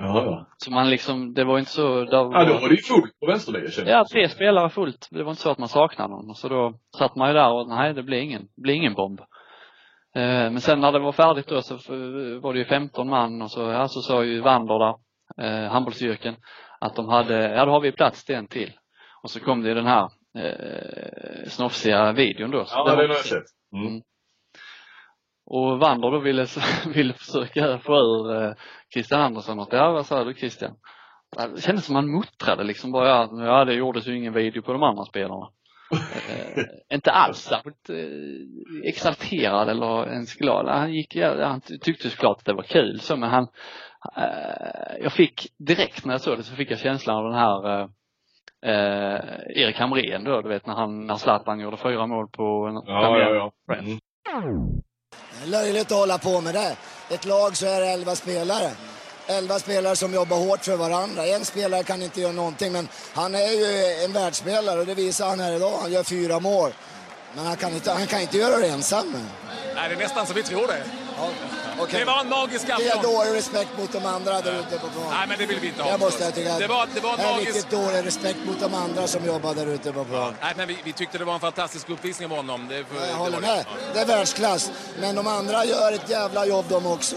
Ja, ja. Så man liksom, det var inte så, där Ja, då var, var det ju fullt på vänsterlinjen kände ja, tre spelare fullt. Det var inte så att man saknade någon. Så då satt man ju där och nej, det blir ingen, det blir ingen bomb. Eh, Men sen när det var färdigt då så var det ju 15 man och så, ja, så sa ju Wander där, eh, handbollsstyrken, att de hade, ja då har vi plats till en till. Och så kom det ju den här eh, snofsiga videon då. Ja, den har jag sett. Mm. Mm. Och Wander då ville, [laughs] ville försöka få ur eh, Christian Andersson och ja, vad sa du Christian? Det kändes som han muttrade liksom bara, ja det gjordes ju ingen video på de andra spelarna. Eh, inte alls särskilt eh, exalterad eller ens glad. Han gick, han ty- tyckte såklart att det var kul så men han, eh, jag fick direkt när jag såg det så fick jag känslan av den här eh, eh, Erik Hamrén då, du vet när han, när Zlatan gjorde fyra mål på en Ja, ja, ja. Mm. Löjligt att hålla på med det. Ett lag så är det elva spelare. Elva spelare som jobbar hårt för varandra. En spelare kan inte göra någonting, men han är ju en världsspelare och det visar han här idag. Han gör fyra mål. Men han kan inte, han kan inte göra det ensam. Nej, det är nästan så vi tror det. Ja, okej. Det var en magisk Det är afton. dålig respekt mot de andra där ute på plan. Nej, men det vill vi inte ha. Det måste jag tycka. Det var, det var en Det är magisk... riktigt dålig respekt mot de andra som jobbar där ute på plan. Nej, men vi, vi tyckte det var en fantastisk uppvisning av honom. Det, det Jag håller med. Det är världsklass. Men de andra gör ett jävla jobb de också.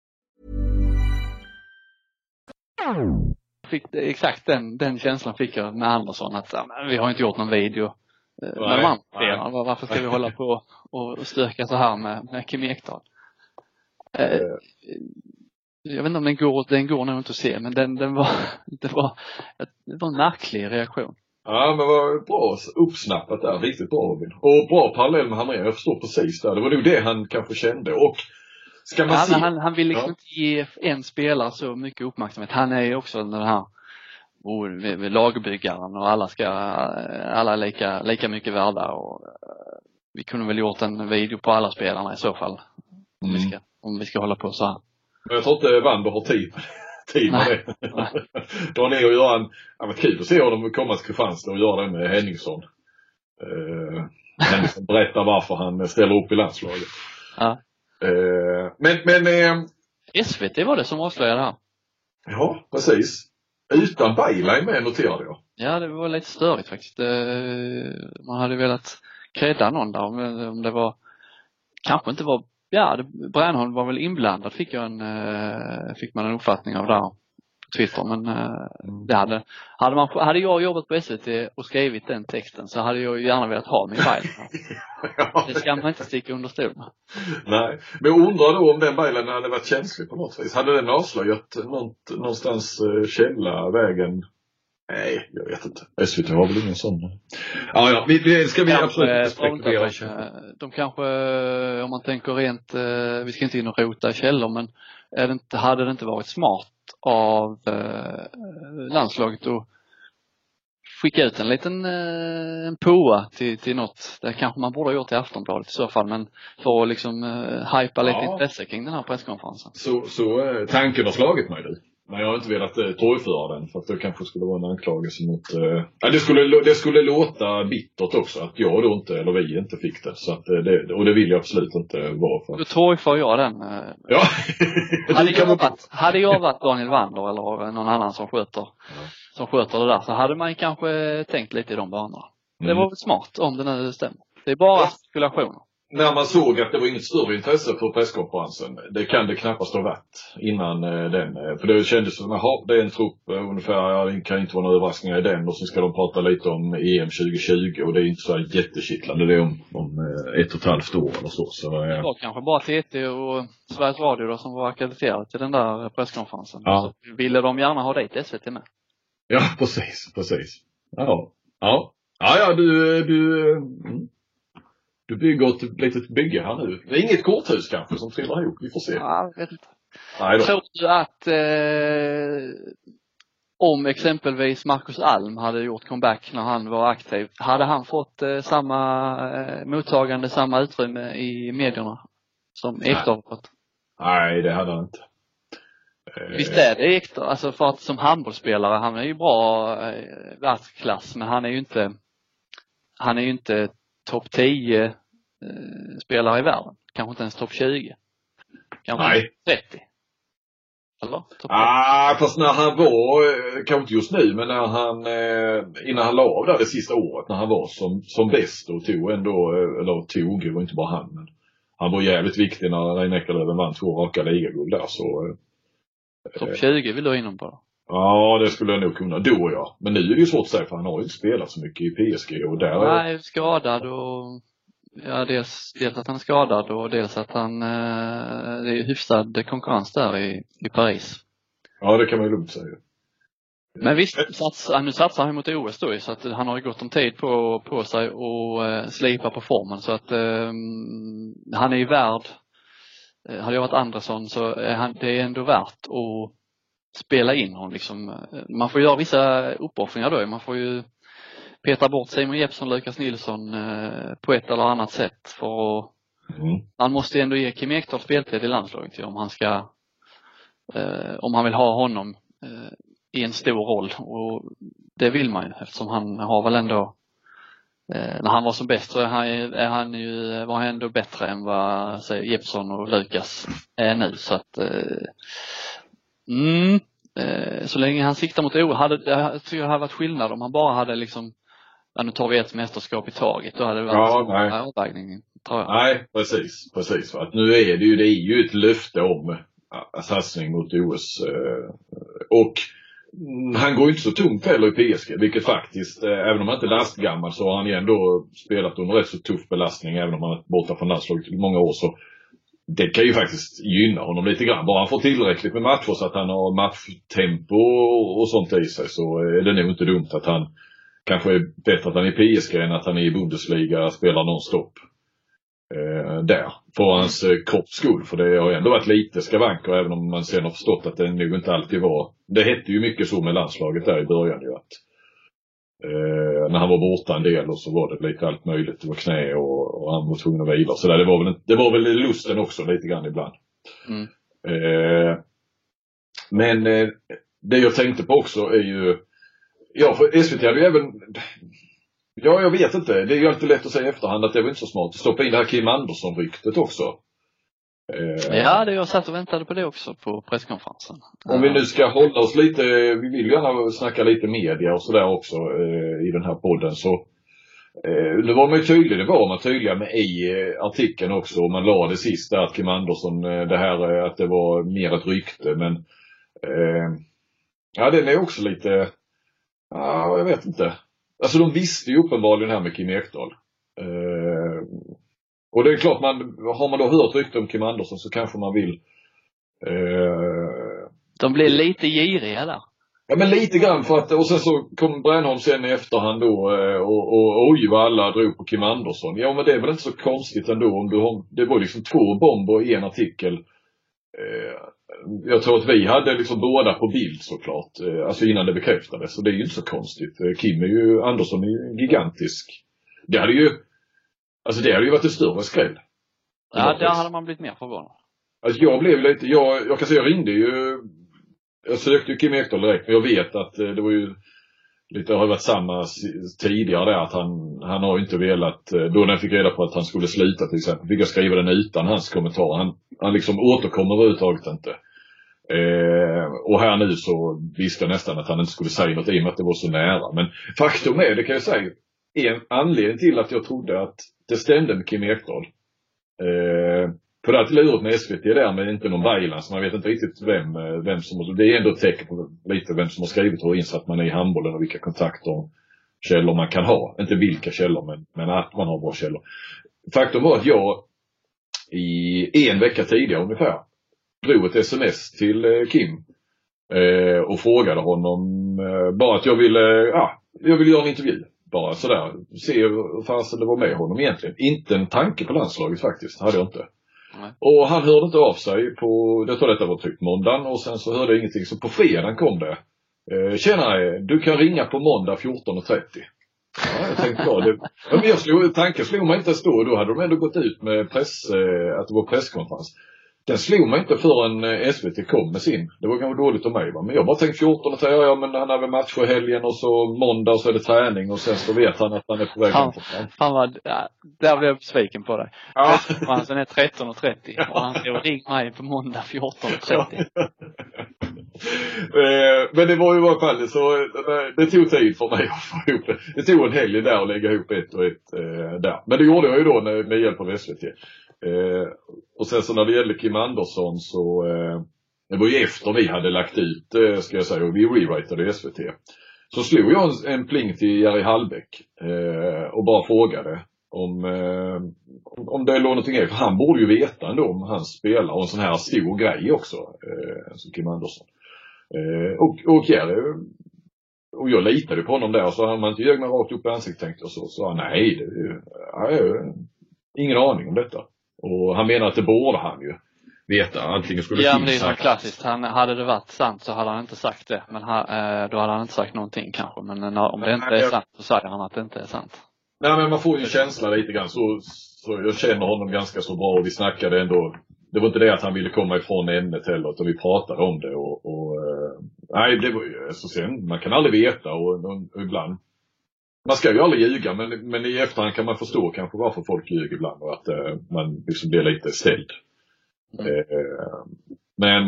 Fick, exakt den, den känslan fick jag med Andersson att vi har inte gjort någon video eh, med de andra spelarna. Varför ska vi hålla på och stöka så här med, med Kim Ekdahl? Eh, jag vet inte om den går, den går nog inte att se men den, den var, [laughs] det var, det var en märklig reaktion. Ja, men vad bra uppsnappat där. Riktigt bra Robin. Och bra parallell med Hamrén. Jag förstår precis där. Det var nog det han kanske kände. Och ska man Han, se... han, han vill liksom Ja. inte ge en spelare så mycket uppmärksamhet. Han är ju också den här oh, lagbyggaren och alla ska, alla är lika, lika mycket värda och eh, vi kunde väl gjort en video på alla spelarna i så fall. Om, vi, Mm. ska, om vi ska hålla på så här. Men jag tror inte Wander har tid, tid med det. Dra ner och göra en... Ja, men kul att se honom komma till Kristianstad och göra det med Henningsson. Uh, Henningsson berättar varför han ställer upp i landslaget. Ja. Eh, men, men, eh, SVT var det som avslöjade det här. ja precis. Utan Bayline med noterade jag. Ja, det var lite störigt faktiskt. Eh, Man hade velat credda någon där, om det var, kanske inte var, ja, Brännholm var väl inblandad fick jag en, eh, fick man en uppfattning av där Twitter, men eh, det hade, hade man, hade jag jobbat på SVT och skrivit den texten så hade jag ju gärna velat ha min. [laughs] Ja, Det ska man inte sticka under stol med. Nej, men undrar då om den bilen hade varit känslig på något vis. Hade den avslöjat något, någonstans eh, källa, vägen? Nej, jag vet inte. SVT har väl ingen sån? Ja, ja, vi, vi, ska vi absolut inte spekulera. Kanske, de kanske, om man tänker rent, eh, vi ska inte in och rota i källor, men är det inte, hade det inte varit smart av eh, landslaget att skicka ut en liten eh, en påa till, till något. Det kanske man borde ha gjort i Aftonbladet i så fall, men för att liksom eh, lite Ja. intresse kring den här presskonferensen. Så, så eh, tanken har slagit mig du. Men jag har inte velat eh, torgföra den för att det kanske skulle vara en anklagelse mot... Eh, ja, det, skulle, det skulle låta bittert också att jag då inte, eller vi inte fick det. Så att, eh, det och det vill jag absolut inte vara för. Då torgför jag den. eh, Ja, [laughs] Hade det jag, varit, hade jag varit Daniel Wander eller någon annan som sköter, som sköter det där så hade man kanske tänkt lite i de banorna. Det Mm. var väl smart om det nu stämmer. Det är bara Ja. spekulationer. När man såg att det var inget större intresse för presskonferensen, det kan det knappast ha varit innan eh, den. eh, För det kändes som, jaha, det är en trupp eh, ungefär, ja, det kan inte vara några överraskningar i den och så ska de prata lite om EM 2020 och det är inte så jättekittlande, det är om, om ett och ett halvt år eller så. så Det var kanske bara TT och Sveriges Radio då som var ackrediterade till den där presskonferensen. Ja. Så ville de gärna ha dit SVT med. ja, precis, precis. Ja. Ja. Ja, ja, du, du, mm. Du bygger ett litet bygge här nu. Det är inget korthus kanske som trillar ihop. Vi får se. Ja, jag vet inte. Nej då. Tror du att eh, om exempelvis Marcus Alm hade gjort comeback när han var aktiv, hade han fått eh, samma eh, mottagande, samma utrymme i medierna som Ekdal har fått? Nej, det hade han inte. Eh, Visst är det Ekdal, alltså för att som handbollsspelare, han är ju bra eh, världsklass, men han är ju inte, han är ju inte topp 10 eh, spelare i världen. Kanske inte ens topp 20. Kanske Nej. 30. Eller? Ah, fast när han var, eh, kanske inte just nu, men när han, eh, innan han la av där det sista året, när han var som, som bäst och tog ändå, eller tog, det var inte bara han, men han var jävligt viktig när Reine Eckerlöven vann två raka ligaguld där så, eh, Topp 20 vill du ha inom på. ja det skulle jag nog kunna, då ja. Men nu är det ju svårt att säga för han har ju inte spelat så mycket i PSG och där, Nej, skadad och ja, dels, dels att han är skadad och dels att han, eh, det är hyfsad konkurrens där i, i Paris. ja det kan man ju lugnt säga. Men visst, sats, nu satsar han mot OS då så att han har ju gott om tid på, på sig och eh, slipa på formen så att eh, han är ju värd, eh, hade jag varit Andersson så är han, det är ändå värt att spela in honom liksom. Man får göra vissa uppoffringar då man får ju peta bort Simon Jeppsson, Lukas Nilsson eh, på ett eller annat sätt för att Mm. han måste ändå ge Kim Ekdahl speltid i landslaget om han ska, eh, om han vill ha honom eh, i en stor roll och det vill man ju eftersom han har väl ändå när han var som bäst så är han, är han ju, var han ändå bättre än vad Jeppsson och Lukas är nu så att mm, så länge han siktar mot O, hade, jag tycker det hade varit skillnad om han bara hade liksom ja, nu tar vi ett mästerskap i taget, då hade det varit Ja, nej. avvägning. Nej, precis, precis. Att nu är det ju, det är ju ett löfte om ja, satsning mot OS. Eh, och han går ju inte så tungt heller i PSG, vilket faktiskt, eh, även om han inte är lastgammal så har han ju ändå spelat under rätt så tuff belastning, även om han är borta från landslaget i många år. Så det kan ju faktiskt gynna honom lite grann. Bara han får tillräckligt med matcher så att han har matchtempo och sånt i sig så är det nog inte dumt att han kanske är bättre att han är i PSG än att han är i Bundesliga och spelar nonstop eh, där. För hans eh, kropps skull. För det har ändå varit lite skavanker även om man sen har förstått att det nog inte alltid var. Det hette ju mycket så med landslaget där i början ju att eh, när han var borta en del och så var det lite allt möjligt. Det var knä och, och han var tvungen att vila. Så där, det, var väl, det var väl lusten också lite grann ibland. Mm. Eh, men eh, det jag tänkte på också är ju Ja, för SVT hade ju även Ja, jag vet inte. Det är ju alltid lätt att säga i efterhand att det var inte så smart. att Stoppa in det här Kim Andersson-ryktet också. Eh, Ja, det jag satt och väntade på det också på presskonferensen. Om vi nu ska hålla oss lite, vi vill ju gärna snacka lite media och sådär också eh, i den här podden så eh, nu var man ju tydlig, det var man tydliga med i artikeln också. Man la det sist där att Kim Andersson, det här att det var mer ett rykte men eh, Ja den är också lite, ja jag vet inte. Alltså de visste ju uppenbarligen det här med Kim Ekdahl. Eh, och det är klart, man, har man då hört rykte om Kim Andersson så kanske man vill eh, De blev lite giriga där. Ja men lite grann för att, och sen så kom Brännholm sen i efterhand då eh, och, och oj vad alla drog på Kim Andersson. Ja men det är väl inte så konstigt ändå om du har, det var liksom två bomber i en artikel. Eh, jag tror att vi hade liksom båda på bild såklart, eh, alltså innan det bekräftades. Så det är ju inte så konstigt. Eh, Kim är ju, Andersson är ju gigantisk. Det hade ju, alltså det hade ju varit en större skräll. Ja, där hade man blivit mer förvånad. Alltså jag blev lite, jag, jag kan säga jag ringde ju, jag sökte ju Kim Ekdahl direkt men jag vet att eh, det var ju lite, har varit samma tidigare där att han, han har ju inte velat, då när jag fick reda på att han skulle sluta till exempel, fick jag skriva den utan hans kommentar. Han, han liksom återkommer överhuvudtaget inte. Eh, och här nu så visste jag nästan att han inte skulle säga något i och med att det var så nära. Men faktum är, det kan jag säga, en anledning till att jag trodde att det stämde med Kim Ekdahl. Eh, för det är alltid lurigt med SVT där med inte någon Baylan så man vet inte riktigt vem, eh, vem som, det är ändå ett tecken på lite vem som har skrivit och hur insatt man är i handbollen och vilka kontakter och källor man kan ha. Inte vilka källor men, men att man har bra källor. Faktum var att jag i en vecka tidigare ungefär drog ett sms till eh, Kim eh, och frågade honom eh, bara att jag ville, ja, jag ville göra en intervju. bara sådär. Se hur fasen det var med honom egentligen. Inte en tanke på landslaget faktiskt, hade jag inte. Nej. Och han hörde inte av sig på, jag tror detta var typ måndagen och sen så hörde jag ingenting. Så på fredagen kom det. Eh, Tjena, du kan ringa på måndag 14.30. Ja, jag tänkte ja, det, men jag slog, tanken slog mig inte ens då. Då hade de ändå gått ut med press, eh, att det var presskonferens. Den slog mig inte förrän eh, SVT kom med sin. Det var kanske dåligt av mig va. Men jag bara tänkte 14 och tänkte, ja, ja men han har väl match i helgen och så måndag så är det träning och sen så vet han att han är på väg Ja. Fan vad, ja, där blev jag besviken på dig. Ja. Presskonferensen är 13.30 och han skrev ring [laughs] mig på måndag 14.30. [laughs] Eh, Men det var ju i alla fall så, eh, det tog tid för mig [laughs] att få ihop det. Det tog en helg där att lägga ihop ett och ett där. Men det gjorde jag ju då med hjälp av SVT. Eh, och sen så när det gällde Kim Andersson så, eh, det var ju efter vi hade lagt ut, eh, ska jag säga, och vi rewritade SVT. Så slog jag en, en pling till Jerry Hallbäck eh, och bara frågade om, eh, om- det låg någonting i. För han borde ju veta ändå om han spelar och en sån här stor grej också, eh, som Kim Andersson. Eh, och, och Jerry, och jag litade på honom där, så han man inte ljög mig rakt upp i ansiktet tänkte jag så, sa han nej, det, nej, ingen aning om detta. Och han menar att det borde han ju veta. Antingen skulle Ja men det är sagt- klassiskt. Han, hade det varit sant så hade han inte sagt det. Men ha, eh, då hade han inte sagt någonting kanske. Men när, om det inte är sant så säger han att det inte är sant. Nej men man får ju en känsla lite grann så, så jag känner honom ganska så bra och vi snackade ändå. Det var inte det att han ville komma ifrån ämnet heller utan vi pratade om det och, och eh, nej det var alltså sen, man kan aldrig veta och, och, och ibland man ska ju aldrig ljuga men, men i efterhand kan man förstå kanske varför folk ljuger ibland och att eh, man liksom blir lite ställd. Mm. Eh, men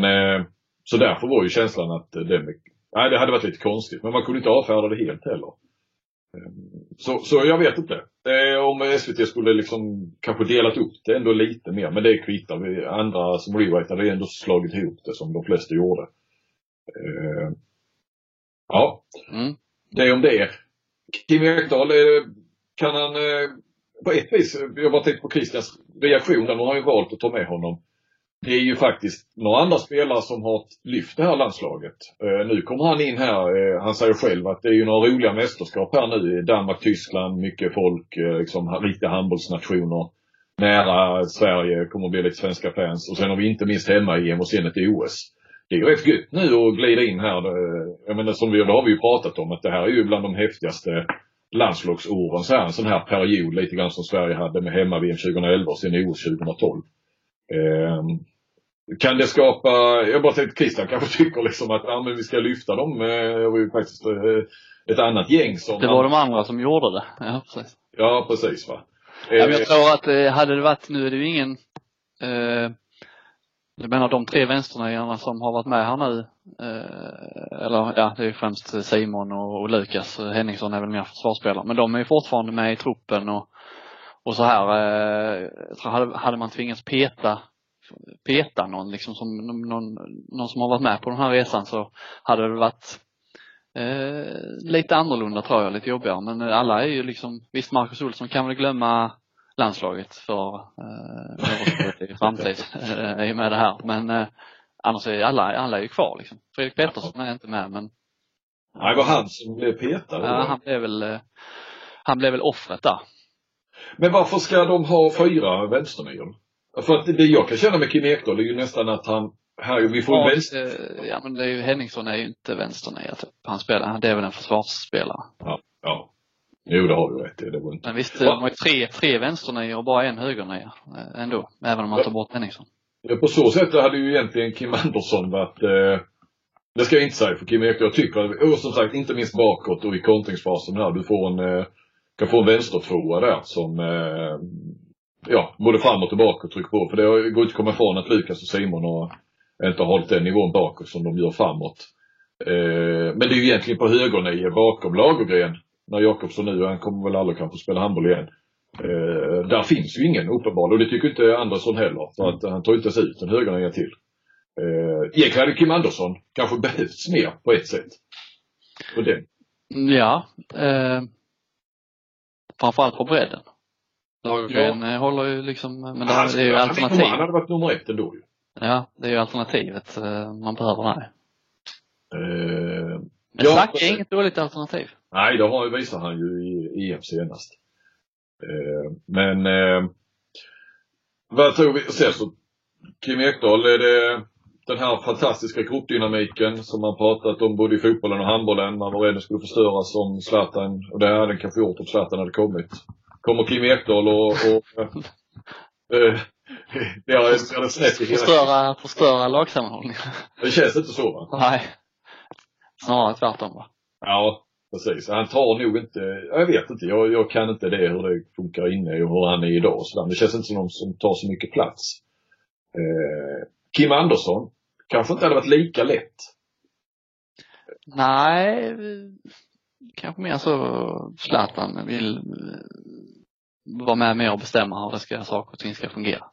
så så därför var ju känslan att det, nej det hade varit lite konstigt men man kunde inte avfärda det helt heller. Så, så jag vet inte. Eh, om SVT skulle liksom kanske delat upp det ändå lite mer. Men det kvittar. Vi andra som rewritade har ändå slagit ihop det som de flesta gjorde. Eh, ja, Mm. det om det. Kim Ekdahl, eh, kan han eh, på ett vis, eh, jag bara tänkte på Christians reaktion där, nu har han ju valt att ta med honom. Det är ju faktiskt några andra spelare som har lyft det här landslaget. Nu kommer han in här, han säger själv att det är ju några roliga mästerskap här nu Danmark, Tyskland, mycket folk, liksom riktiga handbollsnationer. Nära Sverige, kommer att bli lite svenska fans. Och sen har vi inte minst hemma i och sen ett OS. Det är ju rätt gött nu att glida in här. eh, Jag menar som vi, det har vi ju pratat om att det här är ju bland de häftigaste landslagsåren så här, en sån här period lite grann som Sverige hade med hemma-VM 2011 och sen OS 2012. Ehm, kan det skapa, jag bara tänkte Christian kanske tycker liksom att ja, men vi ska lyfta dem. Eh, Det var ju faktiskt eh, ett annat gäng som... Det var de andra som gjorde det. Ja, precis. Ja, precis va. Ja, men Eh, jag tror att eh, hade det varit, nu är det ju ingen, eh, jag menar de tre vänsterniorna som har varit med här nu, eh, eller ja, det är ju främst Simon och, och Lukas. Henningsson är väl mer försvarsspelare, men de är ju fortfarande med i truppen och, och så här, eh, hade, hade man tvingats peta peta någon liksom som någon, någon som har varit med på den här resan så hade det varit eh, lite annorlunda tror jag, lite jobbigare. Men alla är ju liksom, visst Marcus Olsson kan väl glömma landslaget för eh, överskådlig [laughs] framtid eh, i och med det här. Men eh, annars är alla, alla är ju kvar liksom. Fredrik Pettersson är inte med men Nej, det var han som blev petad. ja, han blev väl eh, han blev väl offret där. Men varför ska de ha fyra vänsternior? För att det jag kan känna med Kim Ekdahl är ju nästan att han, här, vi får Ja, vänster... eh, ja men det är ju, Henningsson är ju inte vänsternia typ. Han spelar, det är väl en försvarsspelare. Ja, ja. Jo, det har du rätt i. Det inte... Men visst, de har ju tre, tre vänsternior och bara en högernia eh, ändå. Även om man tar bort Henningsson. Ja, På så sätt hade ju egentligen Kim Andersson varit, eh, det ska jag inte säga för Kim Ekdahl, jag tycker att, och som sagt inte minst bakåt och i kontringsfasen här, du får en, eh, kan få en vänstertvåa där som, eh, ja, både framåt och bakåt trycker på. För det går inte att komma ifrån att Lukas och Simon har inte har hållit den nivån bakåt som de gör framåt. Men det är ju egentligen på högernio bakom Lagergren, när Jakobsson nu, han kommer väl aldrig kanske spela handboll igen. Eh, där finns ju ingen uppenbar och det tycker inte Andersson heller. För att han tar inte ens ut en högernia till. Eh, egentligen hade Kim Andersson kanske behövts mer på ett sätt. Och den. Ja, eh, framförallt på bredden. Lagergren eh, håller ju liksom, men det, Han- det är ju han- alternativ. Han hade varit nummer ett ändå ju. Ja, det är ju alternativet eh, man behöver där. Eh, Men Ja, Zacke är precis. inget dåligt alternativ. Nej, det har, visar han ju i EM senast. Eh, men eh, vad tror vi? Sen så Kim Ekdahl, är det den här fantastiska gruppdynamiken som man pratat om både i fotbollen och handbollen. Man var rädd att det skulle förstöras om Zlatan, och det hade den kanske gjort om Zlatan hade kommit. Kommer Kim Ekdahl och, och eh, det är det är snett i hierarkin. Förstöra, förstöra lagsammanhållningen. Det känns inte så va? Nej. Snarare tvärtom va? Ja, precis. Han tar nog inte, jag vet inte, jag, jag kan inte det hur det funkar inne och hur han är idag sådär. Det känns inte som någon som tar så mycket plats. Eh, Kim Andersson, kanske inte hade varit lika lätt. Nej, kanske mer så Zlatan vill vara med mer och bestämma hur det ska, saker och ting ska fungera.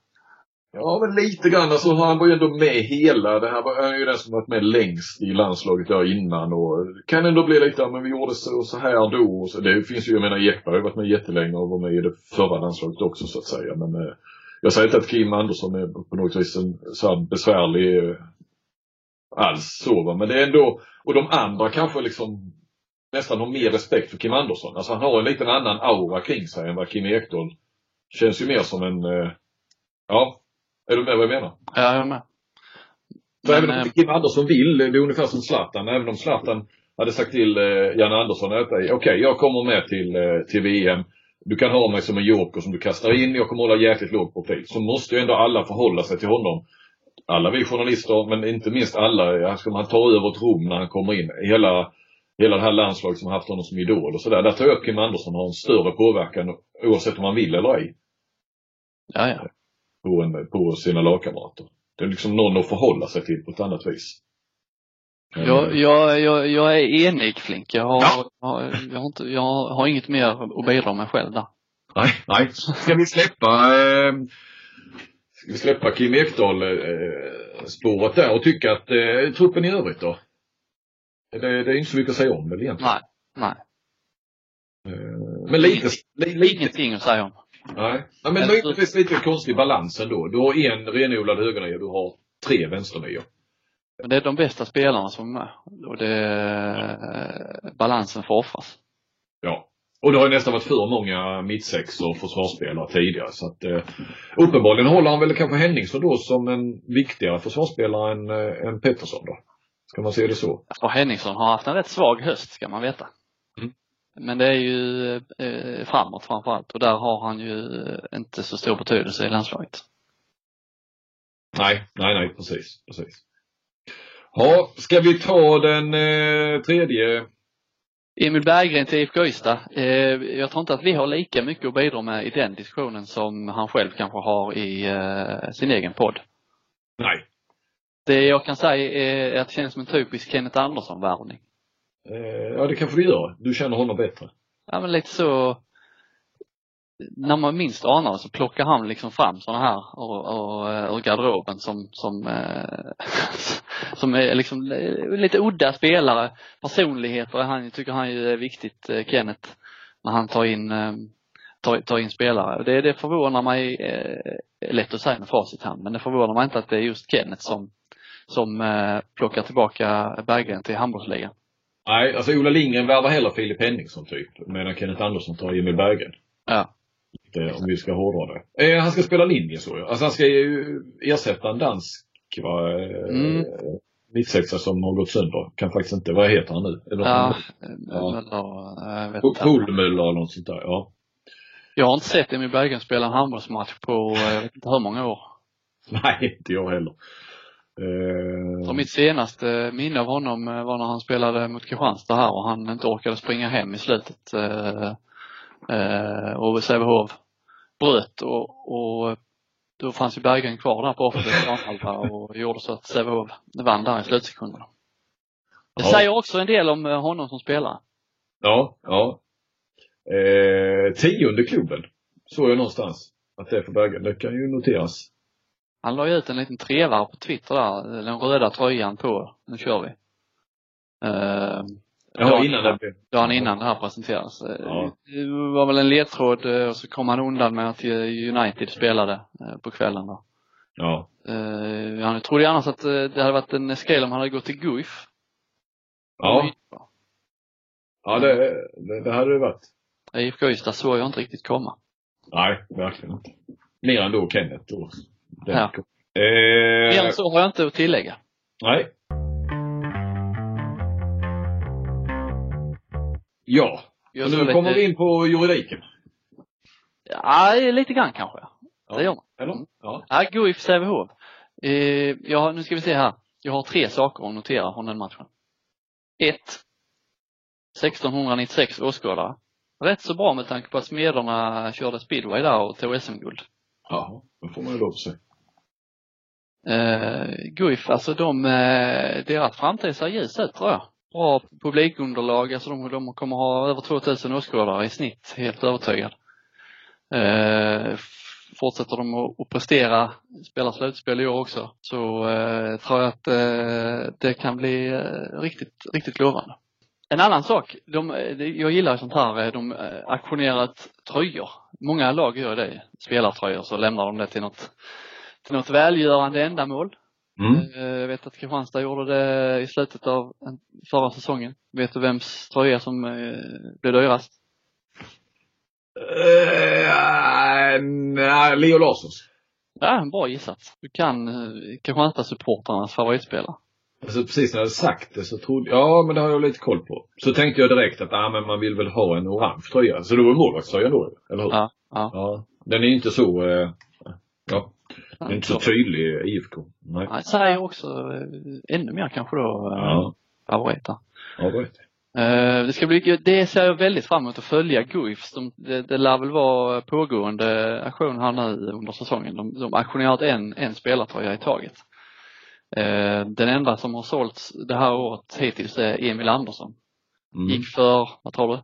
Ja, men lite grann. Alltså, han var ju ändå med hela, det här var han är ju den som varit med längst i landslaget där innan och kan ändå bli lite, ja, men vi gjorde så, så här då och så. Det finns ju, jag menar Ekberg har ju varit med jättelänge och var med i det förra landslaget också så att säga. Men eh, jag säger inte att Kim Andersson är på något vis en så här besvärlig eh, alls så va. Men det är ändå, och de andra kanske liksom nästan har mer respekt för Kim Andersson. Alltså han har en liten annan aura kring sig än vad Kim Ekdahl känns ju mer som en, eh, ja, är du med vad jag menar? Ja, jag är med. För Men, även om eh, Kim Andersson vill, det är ungefär som Zlatan, även om Zlatan hade sagt till eh, Janne Andersson att okej, jag kommer med till, eh, till VM. Du kan ha mig som en joker som du kastar in, jag kommer hålla jäkligt låg profil. Så måste ju ändå alla förhålla sig till honom. Alla vi journalister, men inte minst alla, ska man ta över ett rum när han kommer in. Hela, hela det här landslaget som har haft honom som idol och sådär. Där tror jag att Kim Andersson har en större påverkan oavsett om han vill eller ej ja, ja. På, en, på sina lagkamrater. Det är liksom någon att förhålla sig till på ett annat vis. Jag, jag, jag, jag är enig Flink. Jag har, Ja. jag, jag, har inte, jag har inget mer att bidra med själv där. Nej, nej. Ska vi släppa eh, Ska vi släppa Kim Ekdahl eh, spåret där och tycka att eh, truppen i övrigt då? Det, det är inte så mycket att säga om väl egentligen. Nej, nej. Eh, men lite, li, lite, Ingenting att säga om. Nej. nej men Men- möjligtvis lite konstig balans ändå. Du har en renodlad högernia, du har tre vänsternior. Men det är de bästa spelarna som är med. Och det, balansen får offras. Ja. Och det har ju nästan varit för många mittsex och försvarsspelare tidigare. Så att, eh, uppenbarligen håller han väl kanske Henningsson då som en viktigare försvarsspelare än, eh, än Pettersson då. Ska man se det så? Och Henningsson har haft en rätt svag höst ska man veta. Men det är ju eh, framåt framförallt och där har han ju inte så stor betydelse i landslaget. Nej, nej, nej, precis, precis. Ja, ska vi ta den eh, tredje? Emil Berggren till IFK Ystad. Eh, jag tror inte att vi har lika mycket att bidra med i den diskussionen som han själv kanske har i eh, sin egen podd. Nej. Det jag kan säga är att det känns som en typisk Kenneth Andersson-värvning. Eh, ja, det kanske du gör. Du känner honom bättre. Ja men lite så när man minst anar så plockar han liksom fram sådana här ur, ur, ur garderoben som, som, eh, [laughs] som är liksom lite udda spelare. Personligheter han, tycker han ju är viktigt, eh, Kenneth, när han tar in, eh, tar, tar in spelare. Det, det förvånar mig, eh, lätt att säga med facit hand, men det förvånar mig inte att det är just Kenneth som, som eh, plockar tillbaka Berggren till handbollsligan. Nej, alltså Ola Lindgren värvar hellre Filip Henningsson typ. Medan Kenneth Andersson tar Emil Berggren. Ja. Det, om vi ska hårdra det. Eh, han ska spela linje så ja. Alltså han ska ju ersätta en dansk va, eh, Mm. mittsexa som har gått sönder. Kan faktiskt inte, vad heter han nu? Det Ja, Ja. eller, jag eller något sånt där, ja. Jag har inte sett Emil Berggren spela en handbollsmatch på, eh, jag vet inte hur många år. [laughs] Nej, inte jag heller. Eh, Och mitt senaste minne av honom eh, var när han spelade mot Kristianstad här och han inte orkade springa hem i slutet. Eh, eh, och Sävehof bröt och, och då fanns ju Berggren kvar där på offensiv och gjorde så att Sävehof vann där i slutsekunderna. Det Ja. säger också en del om eh, honom som spelare. Ja, ja. Eh, tionde klubben. Såg jag någonstans. Att det är för Bergen. Det kan ju noteras. Han la ju ut en liten trevare på Twitter där, den röda tröjan på, nu kör vi. Eh, Jaha, dagen innan det blev... dagen innan det här presenterades. Eh, Ja. Det var väl en ledtråd eh, och så kom han undan med att eh, United spelade på kvällen då. Ja. Eh, Han trodde ju annars att det hade varit en skräll om han hade gått till Guif. Ja. Ja, det, det, det hade det varit. IFK Ystad såg jag inte riktigt komma. Nej, verkligen inte. Mer än då Kenneth den. Ja. Eh, Mer så har jag inte att tillägga. Nej. Ja, Jag och nu lite- kommer vi in på juridiken. Ja, lite grann kanske. Det gör man. Eller? Mm. Ja. Ja, Guif Sävehof. Eh, ja, nu ska vi se här. Jag har tre saker att notera från den matchen. Ett. 1696 åskådare. Rätt så bra med tanke på att Smederna körde speedway där och tog SM-guld. Jaha, då får man ju lov att säga. Eh, Guif, alltså de, eh, deras framtid ser ljus ut tror jag. Bra publikunderlag, alltså de, de kommer ha över 2000 åskådare i snitt, helt övertygad. Eh, fortsätter de att, prestera, spela slutspel i år också, så eh, tror jag att eh, det kan bli eh, riktigt, riktigt lovande. En annan sak, de, eh, jag gillar sånt här, eh, de eh, auktionerat tröjor. Många lag gör det, spelartröjor, så lämnar de det till något, till något välgörande ändamål. Mm. Eh, Jag vet att Kristianstad gjorde det i slutet av förra säsongen. Vet du vems tröja som eh, blev dyrast? Eh, nej, Leo Larssons. Ja, bra gissat. Du kan Kristianstad-supportrarnas favoritspelare. Alltså precis när jag hade sagt det så trodde ja men det har jag lite koll på. Så tänkte jag direkt att, ah, men man vill väl ha en orange tröja. Så det var målvaktströjan då, eller hur? Ja, ja. ja. Den är inte så, eh, ja, den är inte så tydlig IFK. Nej. Han säger också eh, ännu mer kanske då eh, Ja, favoriter. ja jag. Eh, Det ska bli, det ser jag väldigt fram emot att följa Guifs. De, det, det lär väl vara pågående aktion här nu under säsongen. De, de auktionerat en, en spelartröja i taget. Eh, Den enda som har sålts det här året hittills är Emil Andersson. Mm. Gick för, vad tror du?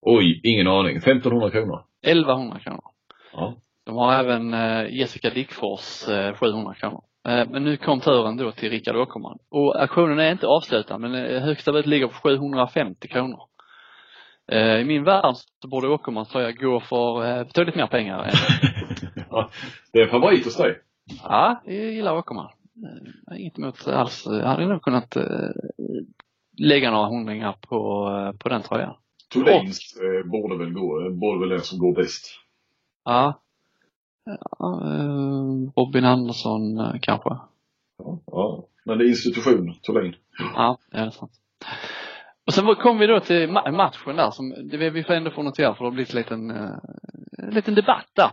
Oj, ingen aning. 1500 kronor. 1100 kronor. Ja. De har även eh, Jessica Dickfors eh, 700 kronor. Eh, Men nu kom turen då till Rickard Åkerman. Och auktionen är inte avslutad men högsta bud ligger på 750 kronor. I min värld så borde Åkerman tror jag gå för betydligt mer pengar än, [laughs] ja. Det är en favorit hos dig. Ja, jag gillar Åkerman. Eh, Inte emot alls. Jag hade nog kunnat eh, lägga några hundringar på, eh, på den tröjan. Thulins eh, borde väl gå, borde väl den som går bäst. Ja. ja Robin Andersson kanske. Ja, ja. Men det är institution, Thulin. Ja, det är sant. Och sen kom vi då till ma- matchen där som, det vi får ändå få notera för det har blivit en liten, en liten debatt där.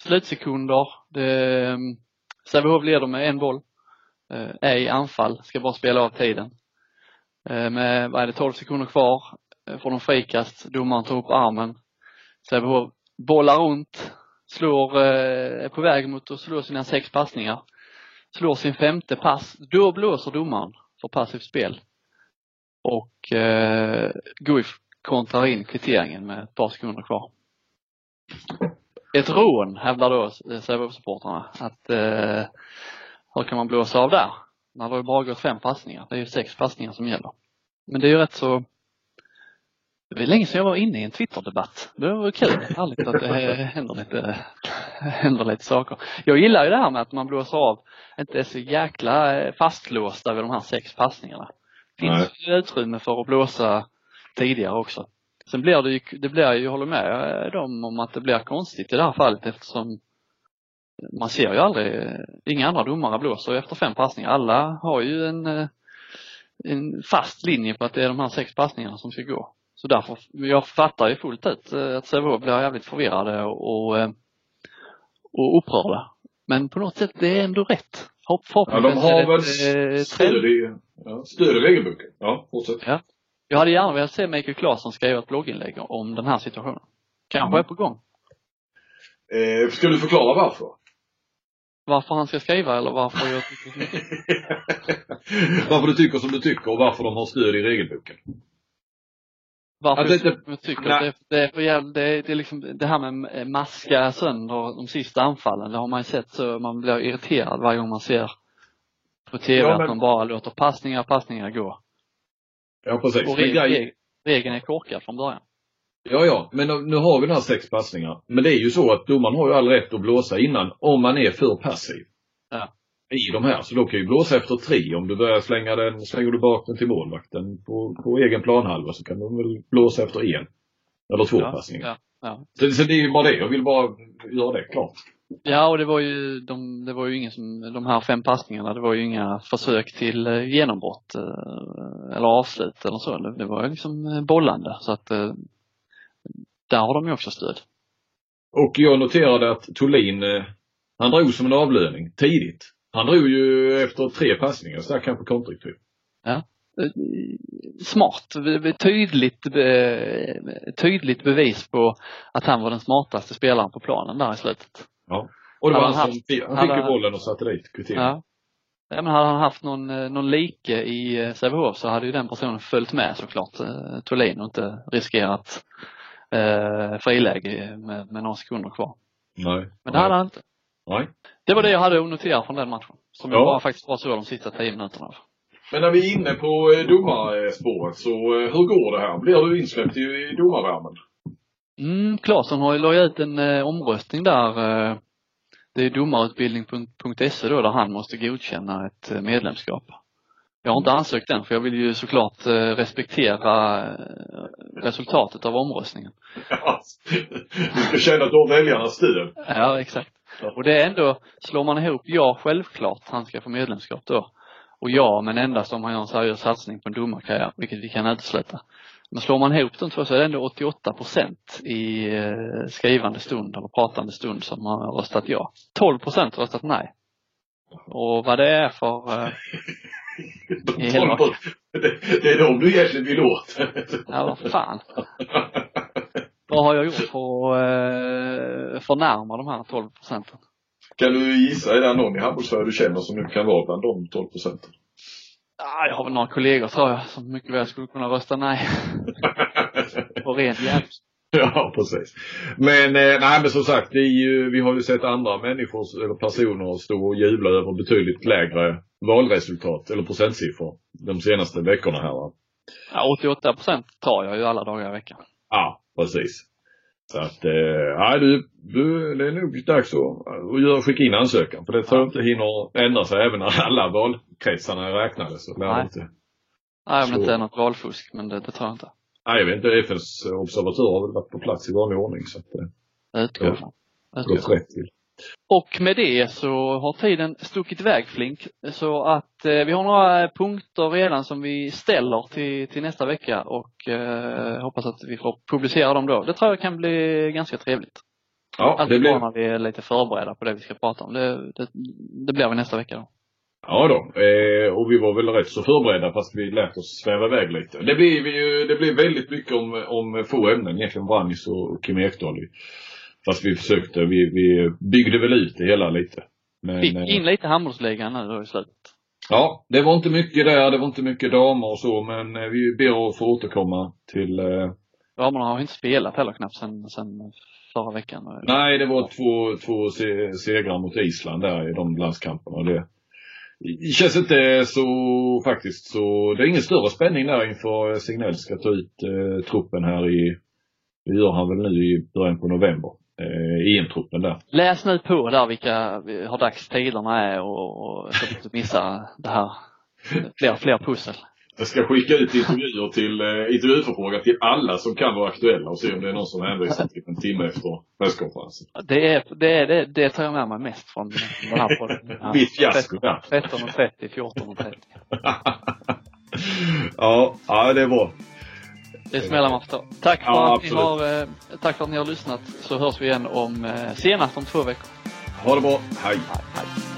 Slutsekunder, det, ehm, Sävehof leder med en boll. Eh, är i anfall, ska bara spela av tiden. Eh, med, vad är det, 12 sekunder kvar. Eh, får de frikast, domaren tar upp armen. Sävehof bollar runt, slår, är på väg mot att slå sina sex passningar. Slår sin femte pass, då blåser domaren för passivt spel. Och eh, Guif kontrar in kvitteringen med ett par sekunder kvar. Ett rån hävdar då Sävehof-supportrarna att eh, hur kan man blåsa av där? När det har ju bara gått fem passningar. Det är ju sex passningar som gäller. Men det är ju rätt så det var länge sedan jag var inne i en Twitter-debatt. Det var kul. Härligt att det händer lite, händer lite saker. Jag gillar ju det här med att man blåser av, inte är så jäkla eh, fastlåsta vid de här sex passningarna. Det finns ju utrymme för att blåsa tidigare också. Sen blir det ju, det blir ju, jag håller med dem om att det blir konstigt i det här fallet eftersom man ser ju aldrig, inga andra domare blåser efter fem passningar. Alla har ju en, eh, en fast linje på att det är de här sex passningarna som ska gå. Så därför, jag fattar ju fullt ut eh, att Sävehof blir jävligt förvirrade och, och, eh, och upprörda. Men på något sätt, det är ändå rätt. Hopp, Ja, de har väl ett, stöd i, ja, stöd i regelboken. Ja, fortsätt. Ja. Jag hade gärna velat se Mikael Claesson skriva ett blogginlägg om den här situationen. Kanske Mm. är på gång. Eh, ska du förklara varför? Varför han ska skriva eller varför jag tycker så mycket. [laughs] varför du tycker som du tycker och varför de har stöd i regelboken. Varför Ja, det- jag tycker det, det är för det, det är liksom det här med maska sönder de sista anfallen. Det har man ju sett så man blir irriterad varje gång man ser på TV Ja, men- att de bara låter passningar, passningar gå. Ja, precis. Och Men reg, grej- reg, regeln är korkad från början. Ja, ja, men nu har vi den här sex passningar. Men det är ju så att domaren har ju all rätt att blåsa innan om man är för passiv. Ja. i de här. Så då kan ju blåsa efter tre. Om du börjar slänga den, slänger du bak den till målvakten på, på egen planhalva så kan de väl blåsa efter en. Eller två Ja, passningar. ja, ja. Så, så det är ju bara det. Jag vill bara göra det klart. Ja, och det var ju, de, det var ju ingen som, de här fem passningarna, det var ju inga försök till eh, genombrott eh, eller avslut eller så. Det, var ju liksom eh, bollande så att där har de ju också stöd. Och jag noterade att Thulin, eh, han drog som en avlöning tidigt. Han drog ju efter tre passningar, så där kanske kontriktiv. Eh, Smart, tydligt, tydligt bevis på att han var den smartaste spelaren på planen där i slutet. Ja. Och det var Hade han han som han hade fick han- bollen och satte Coutinho. Ja. ja men hade han haft någon, eh, någon like i eh, Sävehof så hade ju den personen följt med såklart, eh, Thulin och inte riskerat eh, friläge med, med några sekunder kvar. Nej. Men det hade han inte. Nej. Det var det jag hade att notera från den matchen. Som Ja. ja. bara faktiskt var så de sista tio minuterna. Men när vi är inne på eh, domarspåret så hur går det här? Blir du insläppt i domarvärmen? Mm, Claesson har ju lagt ut en eh, omröstning där. Eh, det är domarutbildning.se då där han måste godkänna ett eh, medlemskap. Jag har inte ansökt än för jag vill ju såklart eh, respektera eh, resultatet av omröstningen. [laughs] du ska känna att du har väljarnas stöd. Ja, exakt. Och det är ändå, slår man ihop, ja självklart han ska få medlemskap då. Och ja, men endast om han gör en seriös satsning på en domarkarriär, vilket vi kan utesluta. Men slår man ihop de två så är det ändå 88 procent i eh, skrivande stund eller pratande stund som har röstat ja. 12 procent har röstat nej. Och vad det är för, eh, [laughs] I det, det är de du egentligen vill åt. ja vad fan. Vad har jag gjort för att eh, förnärma de här 12 procenten? Kan du gissa, är det någon i Hamburgsfärg du känner som nu kan vara bland de 12 procenten? Ah, jag har väl några kollegor tror jag som mycket väl skulle kunna rösta nej. [laughs] På ren jävla. Ja, precis. Men, eh, nej men som sagt, ju, vi har ju sett andra människor, eller personer stå och jubla över betydligt lägre valresultat, eller procentsiffror, de senaste veckorna här va. Ja, 88 procent tar jag ju alla dagar i veckan. Ja, precis. Så att, eh, nej du, du, det är nog dags att, att göra, skicka in ansökan. För det tror jag inte hinner ändra sig även när alla valkretsarna är räknade. Så Nej. inte. Nej, om det inte är något valfusk, men det, det tror jag inte. Nej, jag vet inte. FNs observatör har väl varit på plats i vanlig ordning. Så att det Det utgår jag Ja. från. Utgår från. till. Och med det så har tiden stuckit iväg flink. Så att eh, vi har några punkter redan som vi ställer till, till nästa vecka och eh, hoppas att vi får publicera dem då. Det tror jag kan bli ganska trevligt. Ja, Allt det blir... när vi är lite förberedda på det vi ska prata om. Det, det, det blir vi nästa vecka då. ja då. Eh, och vi var väl rätt så förberedda fast vi lät oss sväva iväg lite. Det blir, vi ju, det blir väldigt mycket om, om få ämnen. Egentligen Brannis och Kim Ekdahl. Fast vi försökte, vi, vi byggde väl ut det hela lite. Men, Fick eh, in lite handbollsligan nu i slutet. Ja, det var inte mycket där, det var inte mycket damer och så, men eh, vi ber att få återkomma till eh, Damerna har inte spelat heller knappt sen, sen förra veckan. Nej, det var två, två se- segrar mot Island där i de landskamperna. Det känns inte så faktiskt så, det är ingen större spänning där inför Signell ska ta ut eh, truppen här i, det gör han väl nu i början på november, eh, EM-truppen där. Läs nu på där vilka, hur dags tiderna är och, och så att du inte missar det här. Fler, fler pussel. Jag ska skicka ut intervjuer till, eh, intervjuförfrågan till alla som kan vara aktuella och se om det är någon som hänvisar till en timme efter presskonferensen. Det är, det är, det, det tar jag med mig mest från den här podden. Ja. [laughs] Mitt fiasko där. 13.30, 14.30. [laughs] ja, ja, det är bra. Det man förstår. Tack för, Ja, att ni har, eh, tack för att ni har lyssnat så hörs vi igen om, eh, senast om två veckor. Ha det bra. Hej. Hej, hej.